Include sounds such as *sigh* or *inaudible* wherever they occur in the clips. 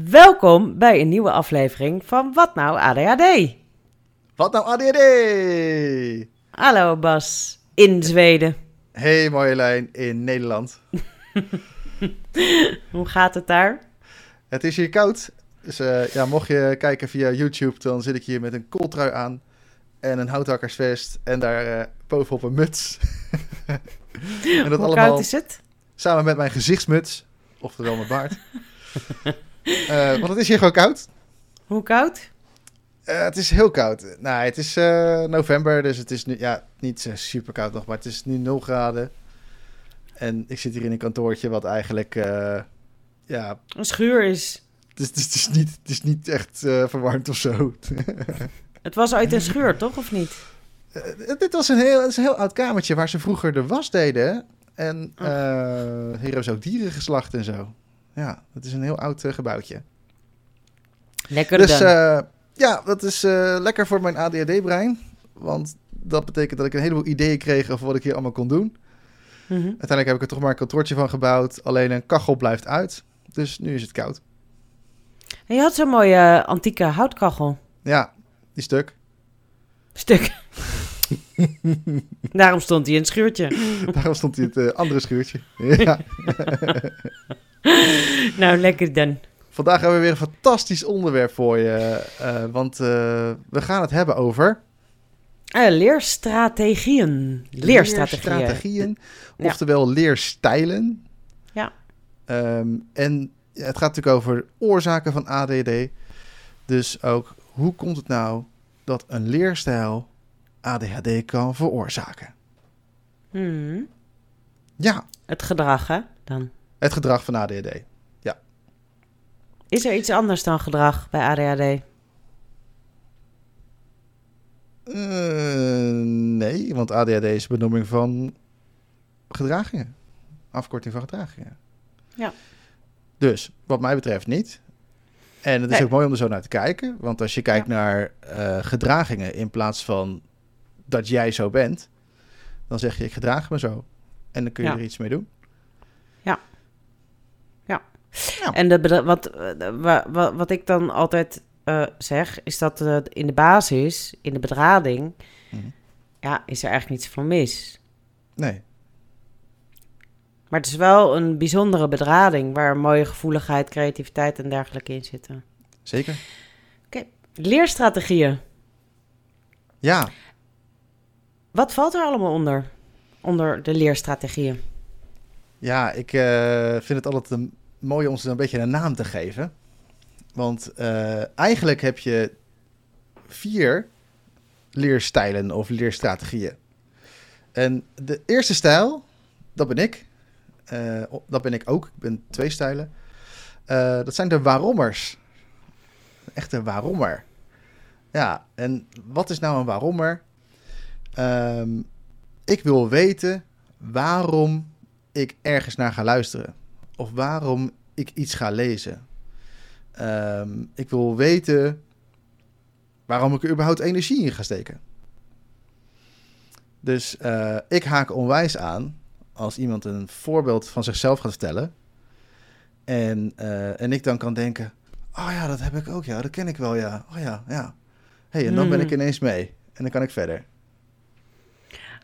Welkom bij een nieuwe aflevering van Wat Nou ADHD. Wat nou ADHD? Hallo Bas, in Zweden. Hey Marjolein, in Nederland. *laughs* Hoe gaat het daar? Het is hier koud. Dus eh, ja, mocht je kijken via YouTube, dan zit ik hier met een kooltrui aan en een houthakkersvest en daar uh, bovenop een muts. *laughs* en dat Hoe allemaal koud is het? Samen met mijn gezichtsmuts, oftewel mijn baard. *laughs* uh, want het is hier gewoon koud. Hoe koud? Uh, het is heel koud. Nou, het is uh, november, dus het is nu ja, niet super koud nog, maar het is nu 0 graden. En ik zit hier in een kantoortje wat eigenlijk, ja... Een schuur is. Het is, het is, niet, het is niet echt verwarmd of zo. *laughs* het was uit een schuur, toch, of niet? dit was een heel, een heel oud kamertje waar ze vroeger de was deden. En oh. hier ze ook dieren geslacht en zo. Ja, het is een heel oud gebouwtje. Lekker dus, dan. Ja, dat is uh, lekker voor mijn ADHD-brein. Want dat betekent dat ik een heleboel ideeën kreeg over wat ik hier allemaal kon doen. Mm -hmm. Uiteindelijk heb ik er toch maar een kantoortje van gebouwd. Alleen een kachel blijft uit. Dus nu is het koud. En je had zo'n mooie uh, antieke houtkachel. Ja, die stuk. Stuk. *laughs* Daarom stond hij in het schuurtje. *laughs* Daarom stond hij in het uh, andere schuurtje. ja. *laughs* *laughs* nou, lekker dan. Vandaag hebben we weer een fantastisch onderwerp voor je. Uh, want uh, we gaan het hebben over. Uh, leerstrategieën. Leerstrategieën. Leerstrategieën, oftewel leerstijlen. Ja. Um, en het gaat natuurlijk over oorzaken van ADD. Dus ook hoe komt het nou dat een leerstijl ADHD kan veroorzaken? Hmm. Ja. Het gedrag, hè? Dan. Het gedrag van ADHD. Is er iets anders dan gedrag bij ADHD? Uh, nee, want ADHD is benoeming van gedragingen. Afkorting van gedragingen. Ja. Dus, wat mij betreft niet. En het is ook mooi om er zo naar te kijken. Want als je kijkt naar uh, gedragingen in plaats van dat jij zo bent, dan zeg je ik gedraag me zo. En dan kun je er iets mee doen. Ja. En de, wat, wat, wat ik dan altijd uh, zeg, is dat uh, in de basis, in de bedrading, mm -hmm. ja, is er eigenlijk niets van mis. Nee. Maar het is wel een bijzondere bedrading waar mooie gevoeligheid, creativiteit en dergelijke in zitten. Zeker. Oké, okay. leerstrategieën. Ja. Wat valt er allemaal onder? Onder de leerstrategieën? Ja, ik uh, vind het altijd een mooi om ze een beetje een naam te geven. Want uh, eigenlijk heb je vier leerstijlen of leerstrategieën. En de eerste stijl, dat ben ik. Uh, dat ben ik ook. Ik ben twee stijlen. Uh, dat zijn de waarommers. Echte waarommer. Ja, en wat is nou een waarommer? Um, ik wil weten waarom ik ergens naar ga luisteren of waarom ik iets ga lezen. Um, ik wil weten waarom ik er überhaupt energie in ga steken. Dus uh, ik haak onwijs aan als iemand een voorbeeld van zichzelf gaat vertellen. En, uh, en ik dan kan denken: Oh ja, dat heb ik ook, ja, dat ken ik wel, ja. Oh ja, ja. hey, en dan ben ik hmm. ineens mee. En dan kan ik verder.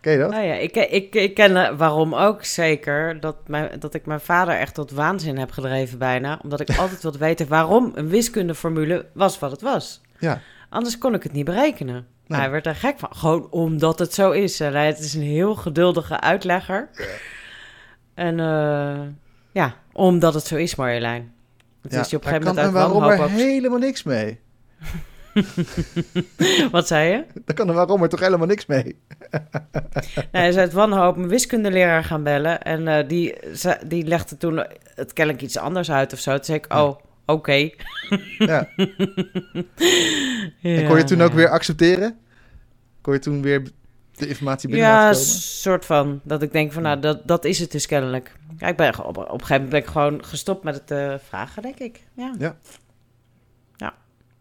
Ken je dat? Nou ja, ik, ik, ik ken waarom ook zeker dat, mijn, dat ik mijn vader echt tot waanzin heb gedreven bijna. Omdat ik *laughs* altijd wilde weten waarom een wiskundeformule was wat het was. Ja. Anders kon ik het niet berekenen. Nee. Hij werd er gek van. Gewoon omdat het zo is. En het is een heel geduldige uitlegger. Ja. En uh, ja, omdat het zo is, Marjolein. Het ja, is je op een gegeven moment uit er helemaal niks mee. *laughs* *laughs* Wat zei je? Daar kan er waarom er toch helemaal niks mee. *laughs* nee, hij zei het wanhoop een wiskundeleraar gaan bellen. En uh, die, die legde toen het kennelijk iets anders uit of zo. Toen zei ik, oh, oké. Okay. ja. *laughs* en kon je toen ook weer accepteren? Kon je toen weer de informatie binnen Ja, een soort van. Dat ik denk van, nou, dat, dat is het dus kennelijk. Ja, ik ben op, op een gegeven moment ben ik gewoon gestopt met het uh, vragen, denk ik. Ja. Ja.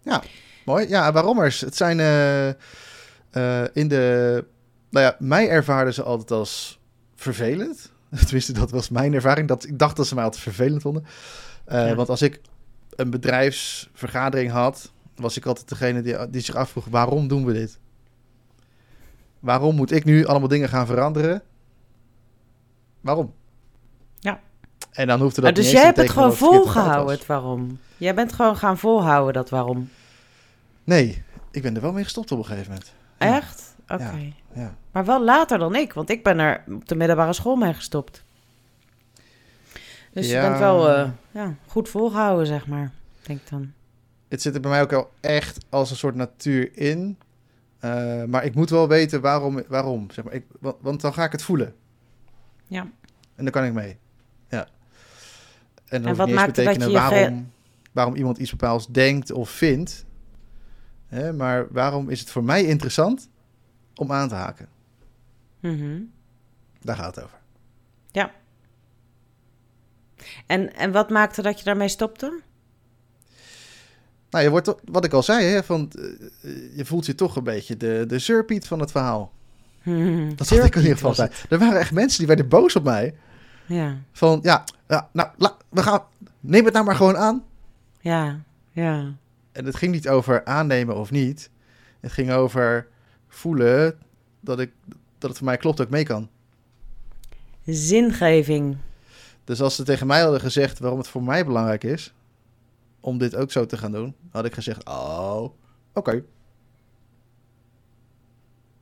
Ja. Ja. Mooi. Ja, waarommers. Het zijn uh, uh, in de... Nou ja, mij ervaarden ze altijd als vervelend. *laughs* Tenminste, dat was mijn ervaring. Dat, ik dacht dat ze mij altijd vervelend vonden. Ja. Want als ik een bedrijfsvergadering had, was ik altijd degene die, die zich afvroeg: waarom doen we dit? Waarom moet ik nu allemaal dingen gaan veranderen? Waarom? Ja. En dan hoefde dat dus niet jij hebt het gewoon volgehouden, het waarom. Jij bent gewoon gaan volhouden dat waarom. Nee, ik ben er wel mee gestopt op een gegeven moment. Ja. Echt? Oké. Ja. Maar wel later dan ik, want ik ben er op de middelbare school mee gestopt. Dus je Ja. bent wel eh, ja, goed volgehouden, zeg maar. Denk dan. Het zit er bij mij ook al echt als een soort natuur in. Eh, maar ik moet wel weten waarom. waarom zeg maar. ik, want, dan ga ik het voelen. Ja. En dan kan ik mee. Ja. En dan En wat niet eens maakte dat betekenen je je waarom, waarom iemand iets bepaalds denkt of vindt. Hè, maar waarom is het voor mij interessant om aan te haken? Mhm. Daar gaat het over. en, en wat maakte dat je daarmee stopte? Nou, je wordt, wat ik al zei, hè, van, eh, je voelt je toch een beetje de, de surpiet van het verhaal. Mhm. Dat had ik in ieder geval zijn. Er waren echt mensen die werden boos op mij. Ja, Van, ja, ja nou, la- we gaan, neem het nou maar gewoon aan. ja, ja. En het ging niet over aannemen of niet. Het ging over voelen dat, ik, dat het voor mij klopt dat ik mee kan. Zingeving. Dus als ze tegen mij hadden gezegd waarom het voor mij belangrijk is om dit ook zo te gaan doen, had ik gezegd: Oh, oké.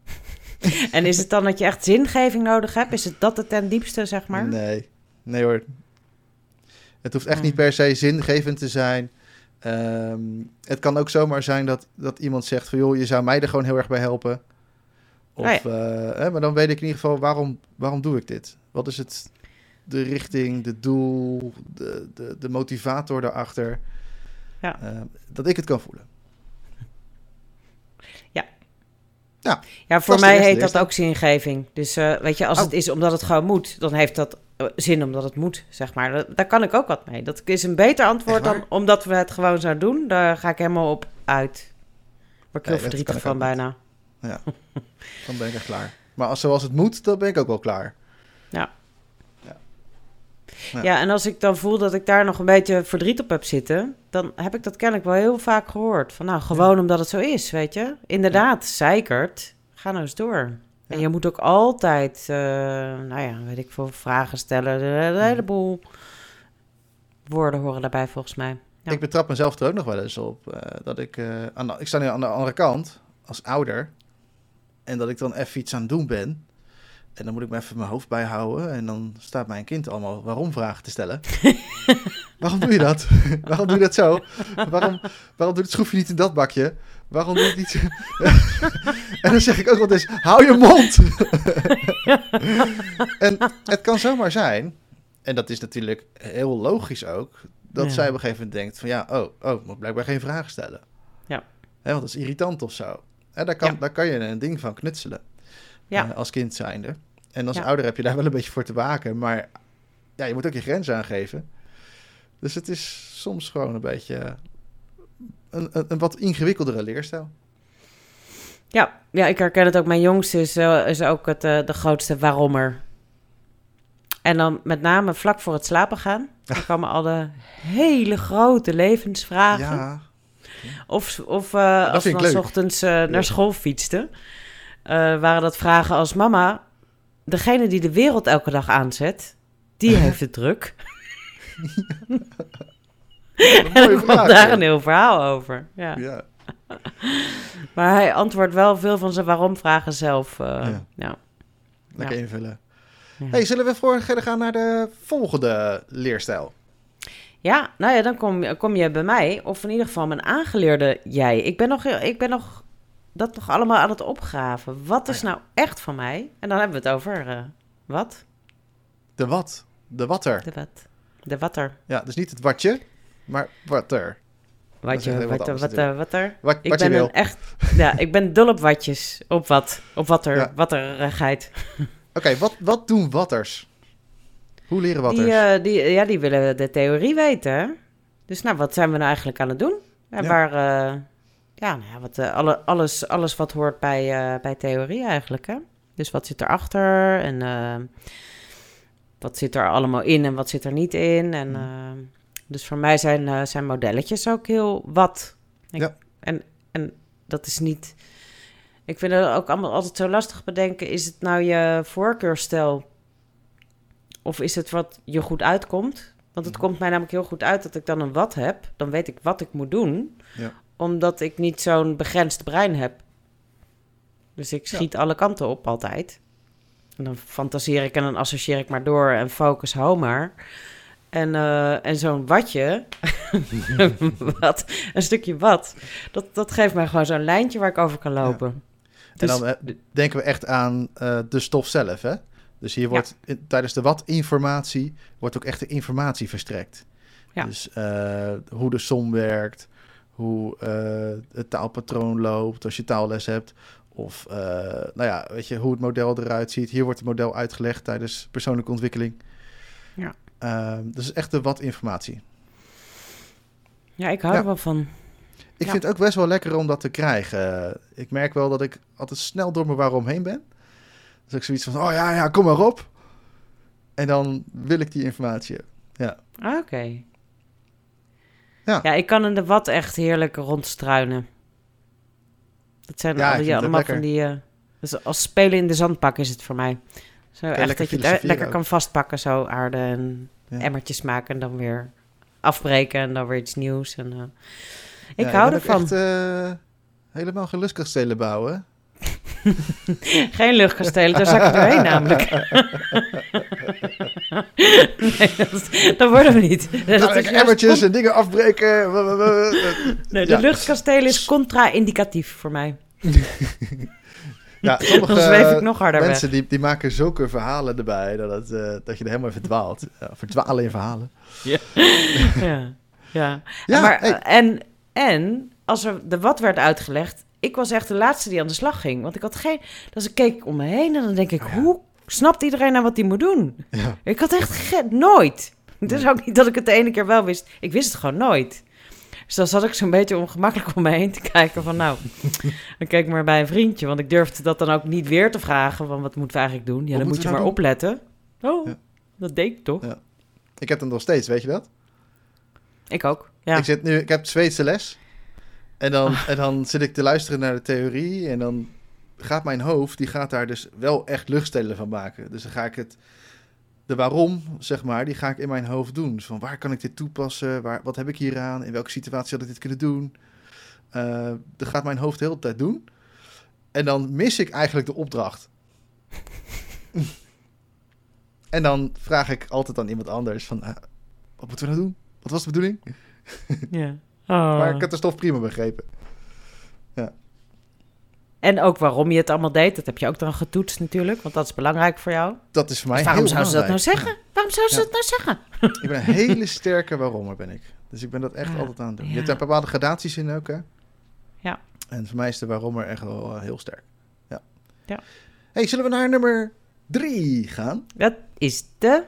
*laughs* En is het dan dat je echt zingeving nodig hebt? Is het dat het ten diepste, zeg maar? Nee, nee hoor. Het hoeft echt niet per se zingevend te zijn. Ehm, het kan ook zomaar zijn dat, dat iemand zegt van joh, je zou mij er gewoon heel erg bij helpen. Of, Oh eh, hè, maar dan weet ik in ieder geval waarom, waarom doe ik dit? Wat is het, de richting, de doel, de, de, de motivator daarachter? Ja. Eh, dat ik het kan voelen. Ja, voor Dat is de mij heet dat ook zingeving. Dus eh, weet je, als Oh. het is omdat het gewoon moet, dan heeft dat eh, zin omdat het moet, zeg maar. Dat- daar kan ik ook wat mee. Dat is een beter antwoord dan omdat we het gewoon zouden doen. Daar ga ik helemaal op uit. Word ik heel Nee, verdrietig van bijna. *laughs* Dan ben ik echt klaar. Maar als zoals het moet, dan ben ik ook wel klaar. Ja. Ja. en als ik dan voel dat ik daar nog een beetje verdriet op heb zitten, dan heb ik dat kennelijk wel heel vaak gehoord. Van nou, gewoon omdat het zo is, weet je. Inderdaad, zeikert. Ga nou eens door. En je moet ook altijd, eh, nou ja, weet ik veel, vragen stellen. Een heleboel woorden horen daarbij volgens mij. Ja. Ik betrap mezelf er ook nog wel eens op. eh, dat ik, eh, aan de, ik sta nu aan de andere kant, als ouder. En dat ik dan even iets aan het doen ben. En dan moet ik me even mijn hoofd bijhouden. En dan staat mijn kind allemaal waarom vragen te stellen. *laughs* waarom doe je dat? *laughs* waarom doe je dat zo? Waarom, waarom doe je het schroefje niet in dat bakje? Waarom niet... *laughs* en dan zeg ik ook wel eens, hou je mond! *laughs* en het kan zomaar zijn, en dat is natuurlijk heel logisch ook, dat Ja. zij op een gegeven moment denkt van ja, oh, oh, ik moet blijkbaar geen vragen stellen. Ja. Hè, want dat is irritant of zo. Hè, daar, kan, Ja. daar kan je een ding van knutselen. Ja. eh, als kind zijnde. En als Ja. ouder heb je daar wel een beetje voor te waken. Maar ja, je moet ook je grenzen aangeven. Dus het is soms gewoon een beetje een, een, een wat ingewikkeldere leerstijl. Ja, ja, ik herken het ook. Mijn jongste is, eh, is ook het, eh, de grootste waarommer. En dan met name vlak voor het slapen gaan. Dan komen alle hele grote levensvragen. Ja, Of, of eh, als we dan leuk. ochtends naar school fietsten, waren dat vragen als: Mama, degene die de wereld elke dag aanzet, die *laughs* heeft het druk. *laughs* En *laughs* kwam vraag, daar een heel verhaal over. Ja. Ja. *laughs* Maar hij antwoordt wel veel van zijn waarom-vragen zelf. eh, Ja. ja. Lekker invullen. Hey, zullen we voor verder gaan naar de volgende leerstijl? Ja, nou ja, dan kom, je- kom je bij mij, of in ieder geval mijn aangeleerde jij. Ik ben nog, ik ben nog dat nog allemaal aan het opgraven. Wat is Ah, nou echt van mij? En dan hebben we het over eh, wat? De wat? De watter. De wat? De watter. Ja, dus niet het watje, maar. Wat echt je, heel wat wat, wat, wat, wat er? Wat, Ik wat je ben wil. een echt, ja, ik ben dol op watjes. Op wat? Op watter, Ja. watterigheid. Oké, wat, wat doen watters? Hoe leren watters? Die, eh, die, ja, die willen de theorie weten. Dus nou, wat zijn we nou eigenlijk aan het doen? En Ja. waar, eh, ja, nou ja, wat, eh, alle, alles, alles wat hoort bij, eh, bij theorie eigenlijk, hè? Dus wat zit erachter en eh, wat zit er allemaal in en wat zit er niet in? En, Mhm. Eh, Dus voor mij zijn, uh, zijn modelletjes ook heel wat. Ik, Ja. En, en dat is niet... Ik vind het ook allemaal altijd zo lastig bedenken. Is het nou je voorkeurstijl? Of is het wat je goed uitkomt? Want het Mhm. komt mij namelijk heel goed uit dat ik dan een wat heb. Dan weet ik wat ik moet doen. Ja. Omdat ik niet zo'n begrensd brein heb. Dus ik schiet alle kanten op altijd. En dan fantaseer ik en dan associeer ik maar door en focus hou maar. En, eh, en zo'n watje, *laughs* wat, een stukje wat, dat, dat geeft mij gewoon zo'n lijntje waar ik over kan lopen. En Dus, dan eh, denken we echt aan eh, de stof zelf, hè? Dus hier wordt in- tijdens de wat-informatie wordt ook echt de informatie verstrekt. Ja. Dus hoe de som werkt, hoe het taalpatroon loopt als je taalles hebt. Of nou ja, weet je, hoe het model eruit ziet. Hier wordt het model uitgelegd tijdens persoonlijke ontwikkeling. Ja. Ehm, dus echt de wat-informatie. ja, ik hou Ja. er wel van. Ik Ja. vind het ook best wel lekker om dat te krijgen. Ik merk wel dat ik altijd snel door me waarom heen ben. Dus ik zoiets van, oh ja, ja, kom maar op. En dan wil ik die informatie. Ja, Ah, Oké. Ja. ja, ik kan in de wat echt heerlijk rondstruinen. Dat zijn Ja, allemaal lekker. van die... eh, dus als spelen in de zandpak is het voor mij. Zo echt dat je het lekker ook. kan vastpakken, zo aarde en. Emmertjes maken en dan weer afbreken en dan weer iets nieuws. En, eh, ik hou ervan. Echt, eh, helemaal geen lustkastelen bouwen. *laughs* Geen luchtkastelen, daar zak ik doorheen namelijk. *laughs* nee, dat, dat worden we niet. Dat is juist emmertjes en dingen afbreken. Nee, de Ja. luchtkastelen is contra-indicatief voor mij. *laughs* Ja, *laughs* sommige Dan zweef ik nog harder weg. mensen die, die maken zulke verhalen erbij dat, het, eh, dat je er helemaal in verdwaalt. Ja, verdwalen in verhalen. *laughs* Ja, ja. Ja, maar, hey. en, en als er de wat werd uitgelegd, ik was echt de laatste die aan de slag ging. Want ik had geen... Dus ik keek om me heen en dan denk ik, Oh ja. hoe snapt iedereen nou wat hij moet doen? Ja. Ik had echt ge- nooit. Het is ook niet dat ik het de ene keer wel wist. Ik wist het gewoon nooit. Dus dan zat ik zo'n beetje ongemakkelijk om me heen te kijken van nou, *laughs* dan keek ik maar bij een vriendje. Want ik durfde dat dan ook niet weer te vragen van wat moeten we eigenlijk doen? Ja, Wat dan moet je maar nou opletten. Oh, Ja. dat deed ik toch? Ja. Ik heb hem nog steeds, weet je dat? Ik ook, ja. Ik, zit nu, ik heb Zweedse les. En dan, en dan zit ik te luisteren naar de theorie. En dan gaat mijn hoofd, die gaat daar dus wel echt luchtstelen van maken. Dus dan ga ik het, de waarom, zeg maar, die ga ik in mijn hoofd doen. Dus van waar kan ik dit toepassen? Waar, wat heb ik hier aan? In welke situatie had ik dit kunnen doen? Eh dat gaat mijn hoofd de hele tijd doen. En dan mis ik eigenlijk de opdracht. *laughs* en dan vraag ik altijd aan iemand anders van, eh, wat moeten we nou doen? Wat was de bedoeling? ja. Oh. *laughs* Maar ik heb de stof prima begrepen. En ook waarom je het allemaal deed, dat heb je ook dan getoetst natuurlijk, want dat is belangrijk voor jou. Dat is voor mij Dus waarom heel zou ze dat nou zeggen? Waarom zou ze Ja. dat nou zeggen? *laughs* Ik ben een hele sterke waarommer ben ik. Dus ik ben dat echt Ja, altijd aan het doen. Je hebt daar bepaalde gradaties in ook, hè? Ja. En voor mij is de waarommer echt wel eh, heel sterk. Ja. Ja. hey, zullen we naar nummer drie gaan? Dat is de...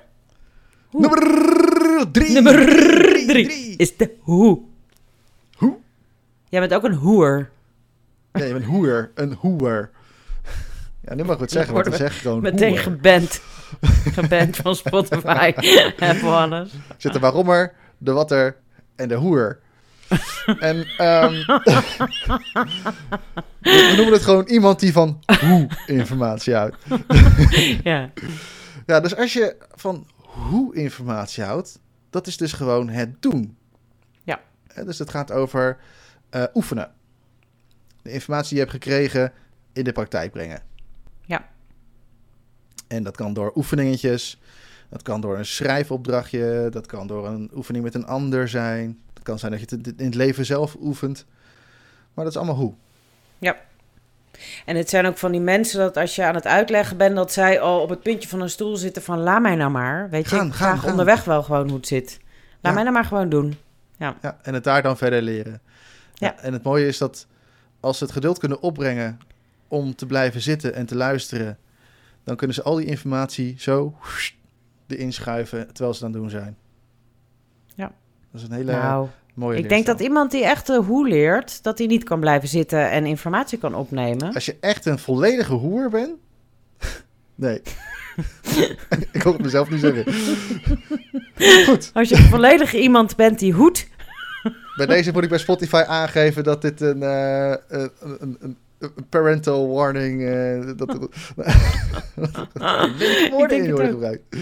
Hoe? Nummer drie. Nummer drie. drie. Is de hoe. Hoe? Jij bent ook een hoer. Ja, je bent hoer. Een hoer. Ja, nu mag ik het zeggen, want dan zeg gewoon Meteen hoer. geband. geband van Spotify. *laughs* en alles. zit de waarommer, de watter en de hoer. en ehm, *laughs* we noemen het gewoon iemand die van hoe informatie houdt. Ja. Ja, dus als je van hoe informatie houdt, dat is dus gewoon het doen. Ja. Dus het gaat over eh, oefenen. De informatie die je hebt gekregen in de praktijk brengen. Ja. En dat kan door oefeningetjes, dat kan door een schrijfopdrachtje, dat kan door een oefening met een ander zijn. Het kan zijn dat je het in het leven zelf oefent. Maar dat is allemaal hoe. En het zijn ook van die mensen dat als je aan het uitleggen bent... dat zij al op het puntje van een stoel zitten van... laat mij nou maar. Weet je, ik gaan, vraag gaan. onderweg wel gewoon hoe het zit. Laat Ja. mij nou maar gewoon doen. Ja, en het daar dan verder leren. Ja. Ja. en het mooie is dat als ze het geduld kunnen opbrengen om te blijven zitten en te luisteren, dan kunnen ze al die informatie zo erin schuiven terwijl ze aan het doen zijn. Ja. Dat is een hele nou, mooie ik denk dat iemand die echt hoe leert... dat hij niet kan blijven zitten en informatie kan opnemen. Als je echt een volledige hoer bent, *laughs* Nee. *laughs* ik kon het mezelf niet zeggen. *laughs* Goed. Als je volledig iemand bent die hoedt. Bij deze moet ik bij Spotify aangeven dat dit een, uh, een, een, een, parental warning... Uh, dat, dat, woorden in worden gebruikt.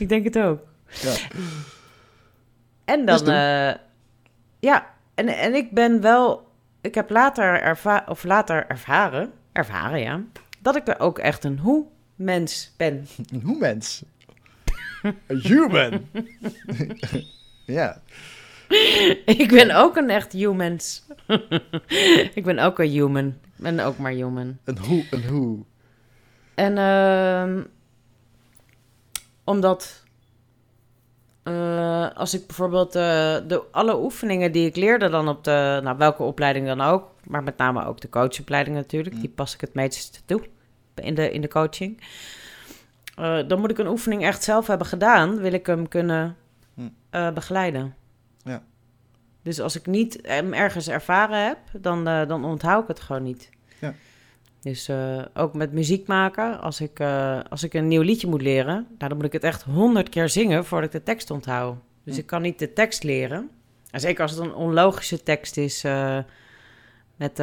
ik denk het ook. Ja. En dan... Uh, ja, en, en ik ben wel... Ik heb later, erva of later ervaren... Ervaren, ja. Dat ik er ook echt een hoe-mens ben. Een hoe-mens? *laughs* Een human. *laughs* ja. *laughs* Ik ben ook een echt humans. *laughs* ik ben ook een human. Ik ben ook maar human. Een hoe, een hoe. En uh, omdat uh, als ik bijvoorbeeld uh, de, alle oefeningen die ik leerde dan op de, nou welke opleiding dan ook, maar met name ook de coachopleiding natuurlijk, mm. die pas ik het meeste toe in de, in de coaching. Uh, dan moet ik een oefening echt zelf hebben gedaan, wil ik hem kunnen mm. begeleiden. Dus als ik niet hem ergens ervaren heb, dan, dan onthoud ik het gewoon niet. Ja. Dus uh, ook met muziek maken, als ik, uh, als ik een nieuw liedje moet leren, nou, dan moet ik het echt honderd keer zingen voordat ik de tekst onthoud. Dus hm. ik kan niet de tekst leren. En zeker als het een onlogische tekst is, uh, met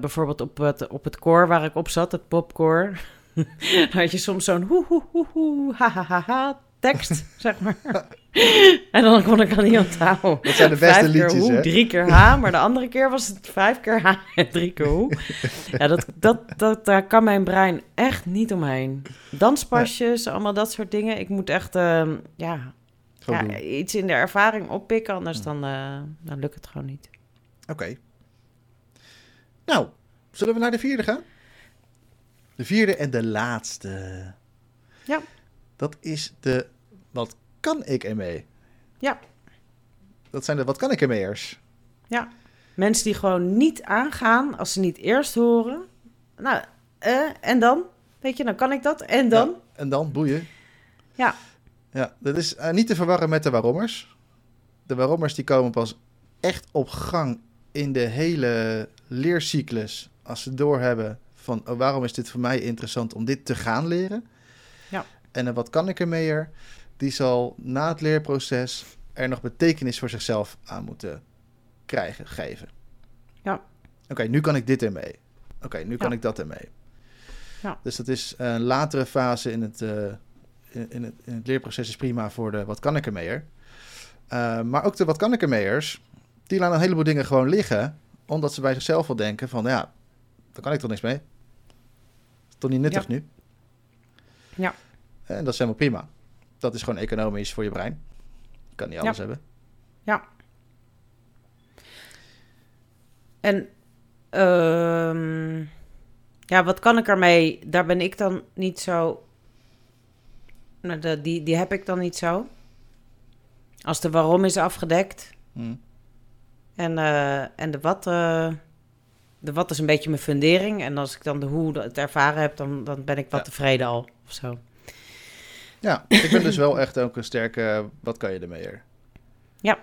bijvoorbeeld op het, op het koor waar ik op zat, het popkoor. dan *laughs* had je soms zo'n hoe hoe hoe hoe ha ha ha ha tekst, *laughs* zeg maar. *laughs* *laughs* en dan kon ik al niet onthouden. Dat zijn de beste vijf liedjes, keer hoe, hè? Drie keer H, maar de andere keer was het vijf keer H en drie keer hoe. ja, dat, dat, dat, daar kan mijn brein echt niet omheen. Danspasjes, allemaal dat soort dingen. Ik moet echt, uh, ja, ja iets in de ervaring oppikken, anders dan, uh, dan lukt het gewoon niet. Oké. Okay. Nou, zullen we naar de vierde gaan? De vierde en de laatste. Ja. Dat is de wat kan ik ermee? Ja. Dat zijn de wat kan ik ermeeers. Ja. Mensen die gewoon niet aangaan als ze niet eerst horen. Nou, eh, en dan? Weet je, dan kan ik dat. En dan? Ja, en dan, boeien. Ja. Ja, dat is uh, niet te verwarren met de waarommers. De waarommers die komen pas echt op gang in de hele leercyclus. Als ze doorhebben van oh, waarom is dit voor mij interessant om dit te gaan leren. Ja. En wat kan ik ermee er? Die zal na het leerproces er nog betekenis voor zichzelf aan moeten krijgen, geven. Ja. Oké, nu kan ik dit ermee. Oké, nu kan ik dat ermee. Ja. Dus dat is een latere fase in het, uh, in, het, in het leerproces is prima voor de wat kan ik ermee uh, maar ook de wat kan ik ermeeers, die laten een heleboel dingen gewoon liggen, omdat ze bij zichzelf wel denken van, ja, daar kan ik toch niks mee. Is toch niet nuttig ja. nu? Ja. En dat is helemaal prima. Dat is gewoon economisch voor je brein. Je kan niet alles ja. hebben. Ja. En uh, ja, wat kan ik ermee? Daar ben ik dan niet zo. Nou, die, die heb ik dan niet zo. Als de waarom is afgedekt. Hmm. En, uh, en de wat. Uh, de wat is een beetje mijn fundering. En als ik dan de hoe het ervaren heb, dan, dan ben ik wat Ja. tevreden al. Of zo. Ja, ik ben dus wel echt ook een sterke. Wat kan je ermee? er? Ja.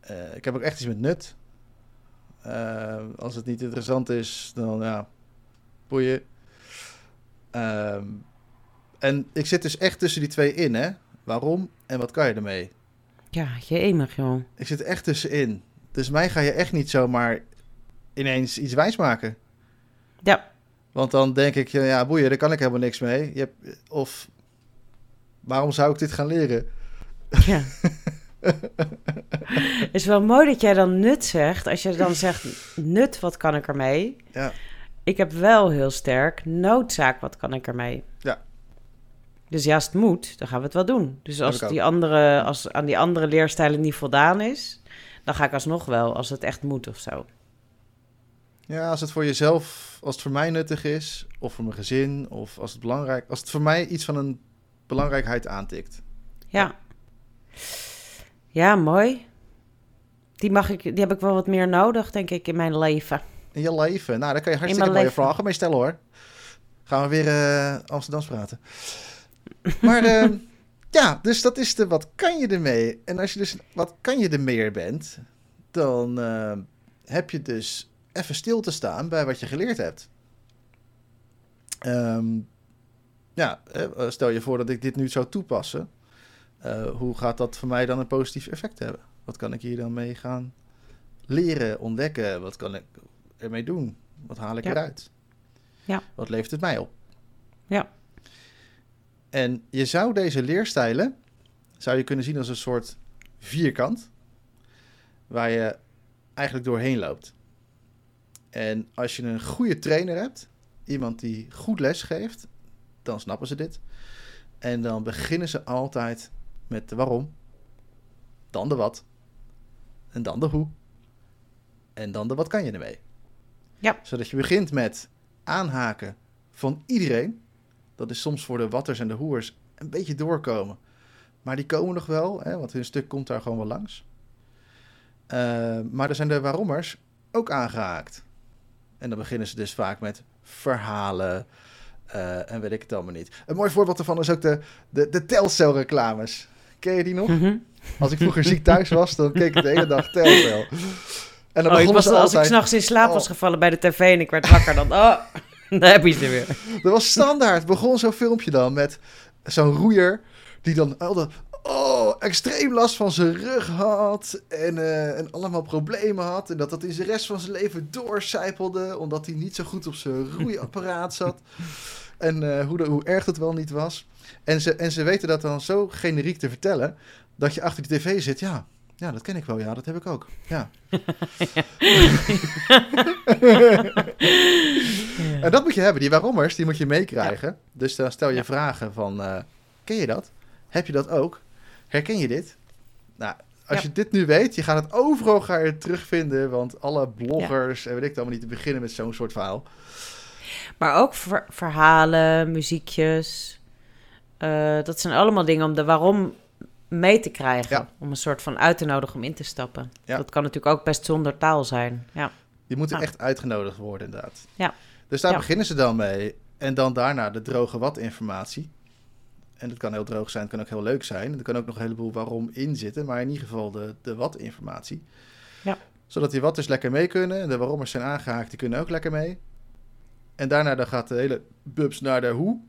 Eh, ik heb ook echt iets met nut. Eh, als het niet interessant is, dan ja, boeien. Ehm, en ik zit dus echt tussen die twee in, hè? Waarom en wat kan je ermee? Ja, je enig, joh. Ik zit echt tussenin. Dus mij ga je echt niet zomaar ineens iets wijs maken. Ja. Want dan denk ik, ja, boeien, daar kan ik helemaal niks mee. Je hebt, of waarom zou ik dit gaan leren? Ja. *laughs* is wel mooi dat jij dan nut zegt. Als je dan zegt nut, wat kan ik ermee? Ja. Ik heb wel heel sterk noodzaak, wat kan ik ermee? Ja. Dus ja, als het moet, dan gaan we het wel doen. Dus als, die andere, als aan die andere leerstijlen niet voldaan is, dan ga ik alsnog wel, als het echt moet of zo. Ja, als het voor jezelf, als het voor mij nuttig is, of voor mijn gezin, of als het belangrijk, als het voor mij iets van een belangrijkheid aantikt. Ja. Ja, mooi. Die, mag ik, die heb ik wel wat meer nodig, denk ik, in mijn leven. In je leven. Nou, daar kan je hartstikke mooie leven. vragen mee stellen hoor. Gaan we weer eh Amsterdams praten. *laughs* Maar eh, ja, dus dat is de wat kan je ermee. En als je dus wat kan je er meer bent, dan eh, heb je dus even stil te staan bij wat je geleerd hebt. Ehm, ja, eh, stel je voor dat ik dit nu zou toepassen. Uh, hoe gaat dat voor mij dan een positief effect hebben? Wat kan ik hier dan mee gaan leren, ontdekken? Wat kan ik ermee doen? Wat haal ik Ja. eruit? Ja. Wat levert het mij op? Ja. En je zou deze leerstijlen zou je kunnen zien als een soort vierkant waar je eigenlijk doorheen loopt. En als je een goede trainer hebt, iemand die goed les geeft, dan snappen ze dit. En dan beginnen ze altijd met de waarom, dan de wat, en dan de hoe, en dan de wat kan je ermee. Ja. Zodat je begint met aanhaken van iedereen. Dat is soms voor de watters en de hoers een beetje doorkomen. Maar die komen nog wel, hè, want hun stuk komt daar gewoon wel langs. Uh, maar er zijn de waarommers ook aangehaakt. En dan beginnen ze dus vaak met verhalen uh, en weet ik het allemaal niet. Een mooi voorbeeld daarvan is ook de, de, de Telcel-reclames. Ken je die nog? Mhm. Als ik vroeger ziek thuis was, dan keek ik de hele dag Telcel. En dan Oh, was, ze als altijd... ik s'nachts in slaap Oh. was gevallen bij de tv en ik werd wakker, dan... Oh, *laughs* daar heb je ze weer. Dat was standaard. Begon zo'n filmpje dan met zo'n roeier die dan altijd oh, extreem last van zijn rug had en, eh, en allemaal problemen had. En dat dat in zijn rest van zijn leven doorcijpelde omdat hij niet zo goed op zijn roeiapparaat zat. *laughs* En eh, hoe, de, hoe erg het wel niet was. En ze, en ze weten dat dan zo generiek te vertellen dat je achter die tv zit. Ja, ja, dat ken ik wel. Ja, dat heb ik ook. Ja. *laughs* En dat moet je hebben. Die waarommers, die moet je meekrijgen. Dus dan stel je Ja. vragen van... eh, ken je dat? Heb je dat ook? Herken je dit? Nou, als Ja. je dit nu weet, je gaat het overal ga je terugvinden. Want alle bloggers en weet ik het allemaal niet te beginnen met zo'n soort verhaal. Maar ook ver- verhalen, muziekjes. eh, dat zijn allemaal dingen om de waarom mee te krijgen. Ja. Om een soort van uit te nodigen om in te stappen. Dat kan natuurlijk ook best zonder taal zijn. Ja. Die moeten Ja. echt uitgenodigd worden, inderdaad. Ja. Dus daar beginnen ze dan mee. En dan daarna de droge wat-informatie. En dat kan heel droog zijn, het kan ook heel leuk zijn. Er kan ook nog een heleboel waarom in zitten. Maar in ieder geval de, de wat-informatie. Ja. Zodat die watters lekker mee kunnen. En de waarommers zijn aangehaakt, die kunnen ook lekker mee. En daarna dan gaat de hele bubs naar de hoe.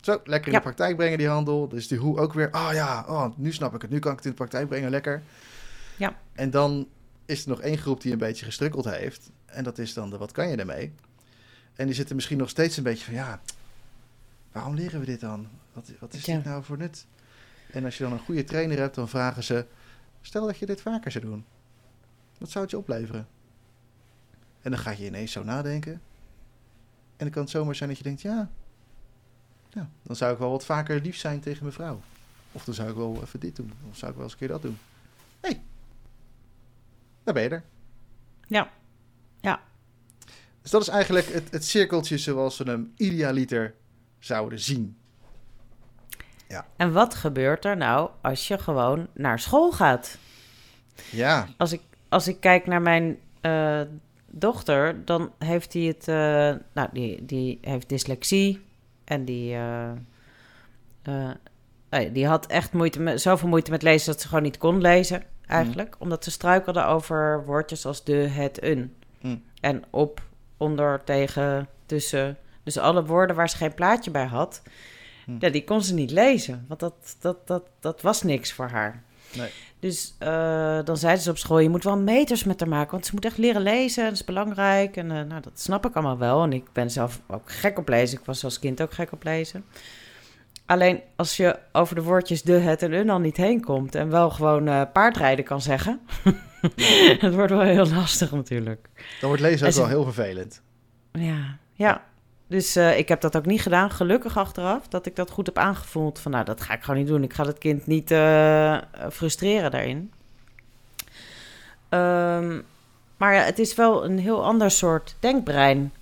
Zo, lekker in Ja. de praktijk brengen die handel. Dus die hoe ook weer. Oh ja, oh, nu snap ik het. Nu kan ik het in de praktijk brengen, lekker. Ja. En dan is er nog één groep die een beetje gestrukkeld heeft. En dat is dan de wat kan je ermee? En die zitten misschien nog steeds een beetje van ja, waarom leren we dit dan? Wat, wat is Ja. dit nou voor nut? En als je dan een goede trainer hebt, dan vragen ze: stel dat je dit vaker zou doen, wat zou het je opleveren? En dan ga je ineens zo nadenken. En dan kan het zomaar zijn dat je denkt: ja, ja, dan zou ik wel wat vaker lief zijn tegen mijn vrouw. Of dan zou ik wel even dit doen. Of zou ik wel eens een keer dat doen. Hé, hey, daar ben je er. Ja. Ja. Dus dat is eigenlijk het, het cirkeltje zoals we hem idealiter zouden zien. En wat gebeurt er nou als je gewoon naar school gaat? Ja, Als ik, als ik kijk naar mijn eh, dochter, dan heeft hij het... eh, nou, die, die heeft dyslexie. En die... eh, eh, die had echt moeite met, zoveel moeite met lezen dat ze gewoon niet kon lezen, eigenlijk. Omdat ze struikelde over woordjes als de, het, een. Mm. En op, onder, tegen, tussen. Dus alle woorden waar ze geen plaatje bij had, Mm. ja, die kon ze niet lezen. Want dat, dat, dat, dat was niks voor haar. Nee. Dus eh, dan zeiden ze op school, je moet wel meters met haar maken, want ze moet echt leren lezen, dat is belangrijk. En eh, nou, dat snap ik allemaal wel. En ik ben zelf ook gek op lezen. Ik was als kind ook gek op lezen. Alleen als je over de woordjes de, het en een al niet heen komt en wel gewoon eh, paardrijden kan zeggen, het *laughs* wordt wel heel lastig natuurlijk. dan wordt lezen En ook ze- wel heel vervelend. Ja, ja. Dus eh, ik heb dat ook niet gedaan, gelukkig achteraf, dat ik dat goed heb aangevoeld. Van nou, dat ga ik gewoon niet doen. Ik ga het kind niet eh, frustreren daarin. Ehm, maar ja, het is wel een heel ander soort denkbrein.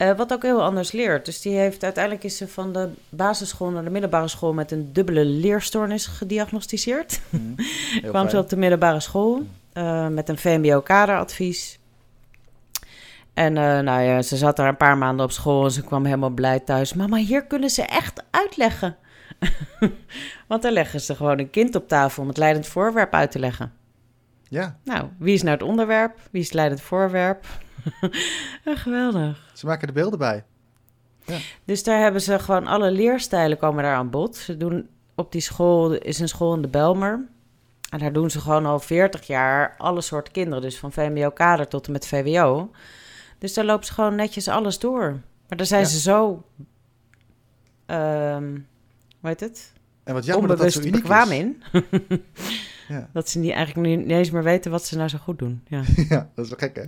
Eh, wat ook heel anders leert. Dus die heeft uiteindelijk is ze van de basisschool naar de middelbare school met een dubbele leerstoornis gediagnosticeerd. Mm. *laughs* Heel kwam ze op de middelbare school eh, met een VMBO-kaderadvies. En eh, nou ja, ze zat daar een paar maanden op school en ze kwam helemaal blij thuis. Mama, hier kunnen ze echt uitleggen. *laughs* Want dan leggen ze gewoon een kind op tafel om het leidend voorwerp uit te leggen. Ja. Nou, wie is nou het onderwerp? Wie is het leidend voorwerp? *laughs* geweldig. Ze maken de beelden bij. Ja. Dus daar hebben ze gewoon alle leerstijlen komen daar aan bod. Ze doen op die school, is een school in de Belmer. En daar doen ze gewoon al 40 jaar alle soorten kinderen. Dus van VMBO-kader tot en met VWO. Dus daar lopen ze gewoon netjes alles door. Maar daar zijn ze zo... Um, hoe heet het? En wat jammer dat dat zo uniek bekwaam is. in. *laughs* ja. Dat ze niet, eigenlijk niet eens meer weten wat ze nou zo goed doen. Ja, *laughs* ja dat is wel gek hè?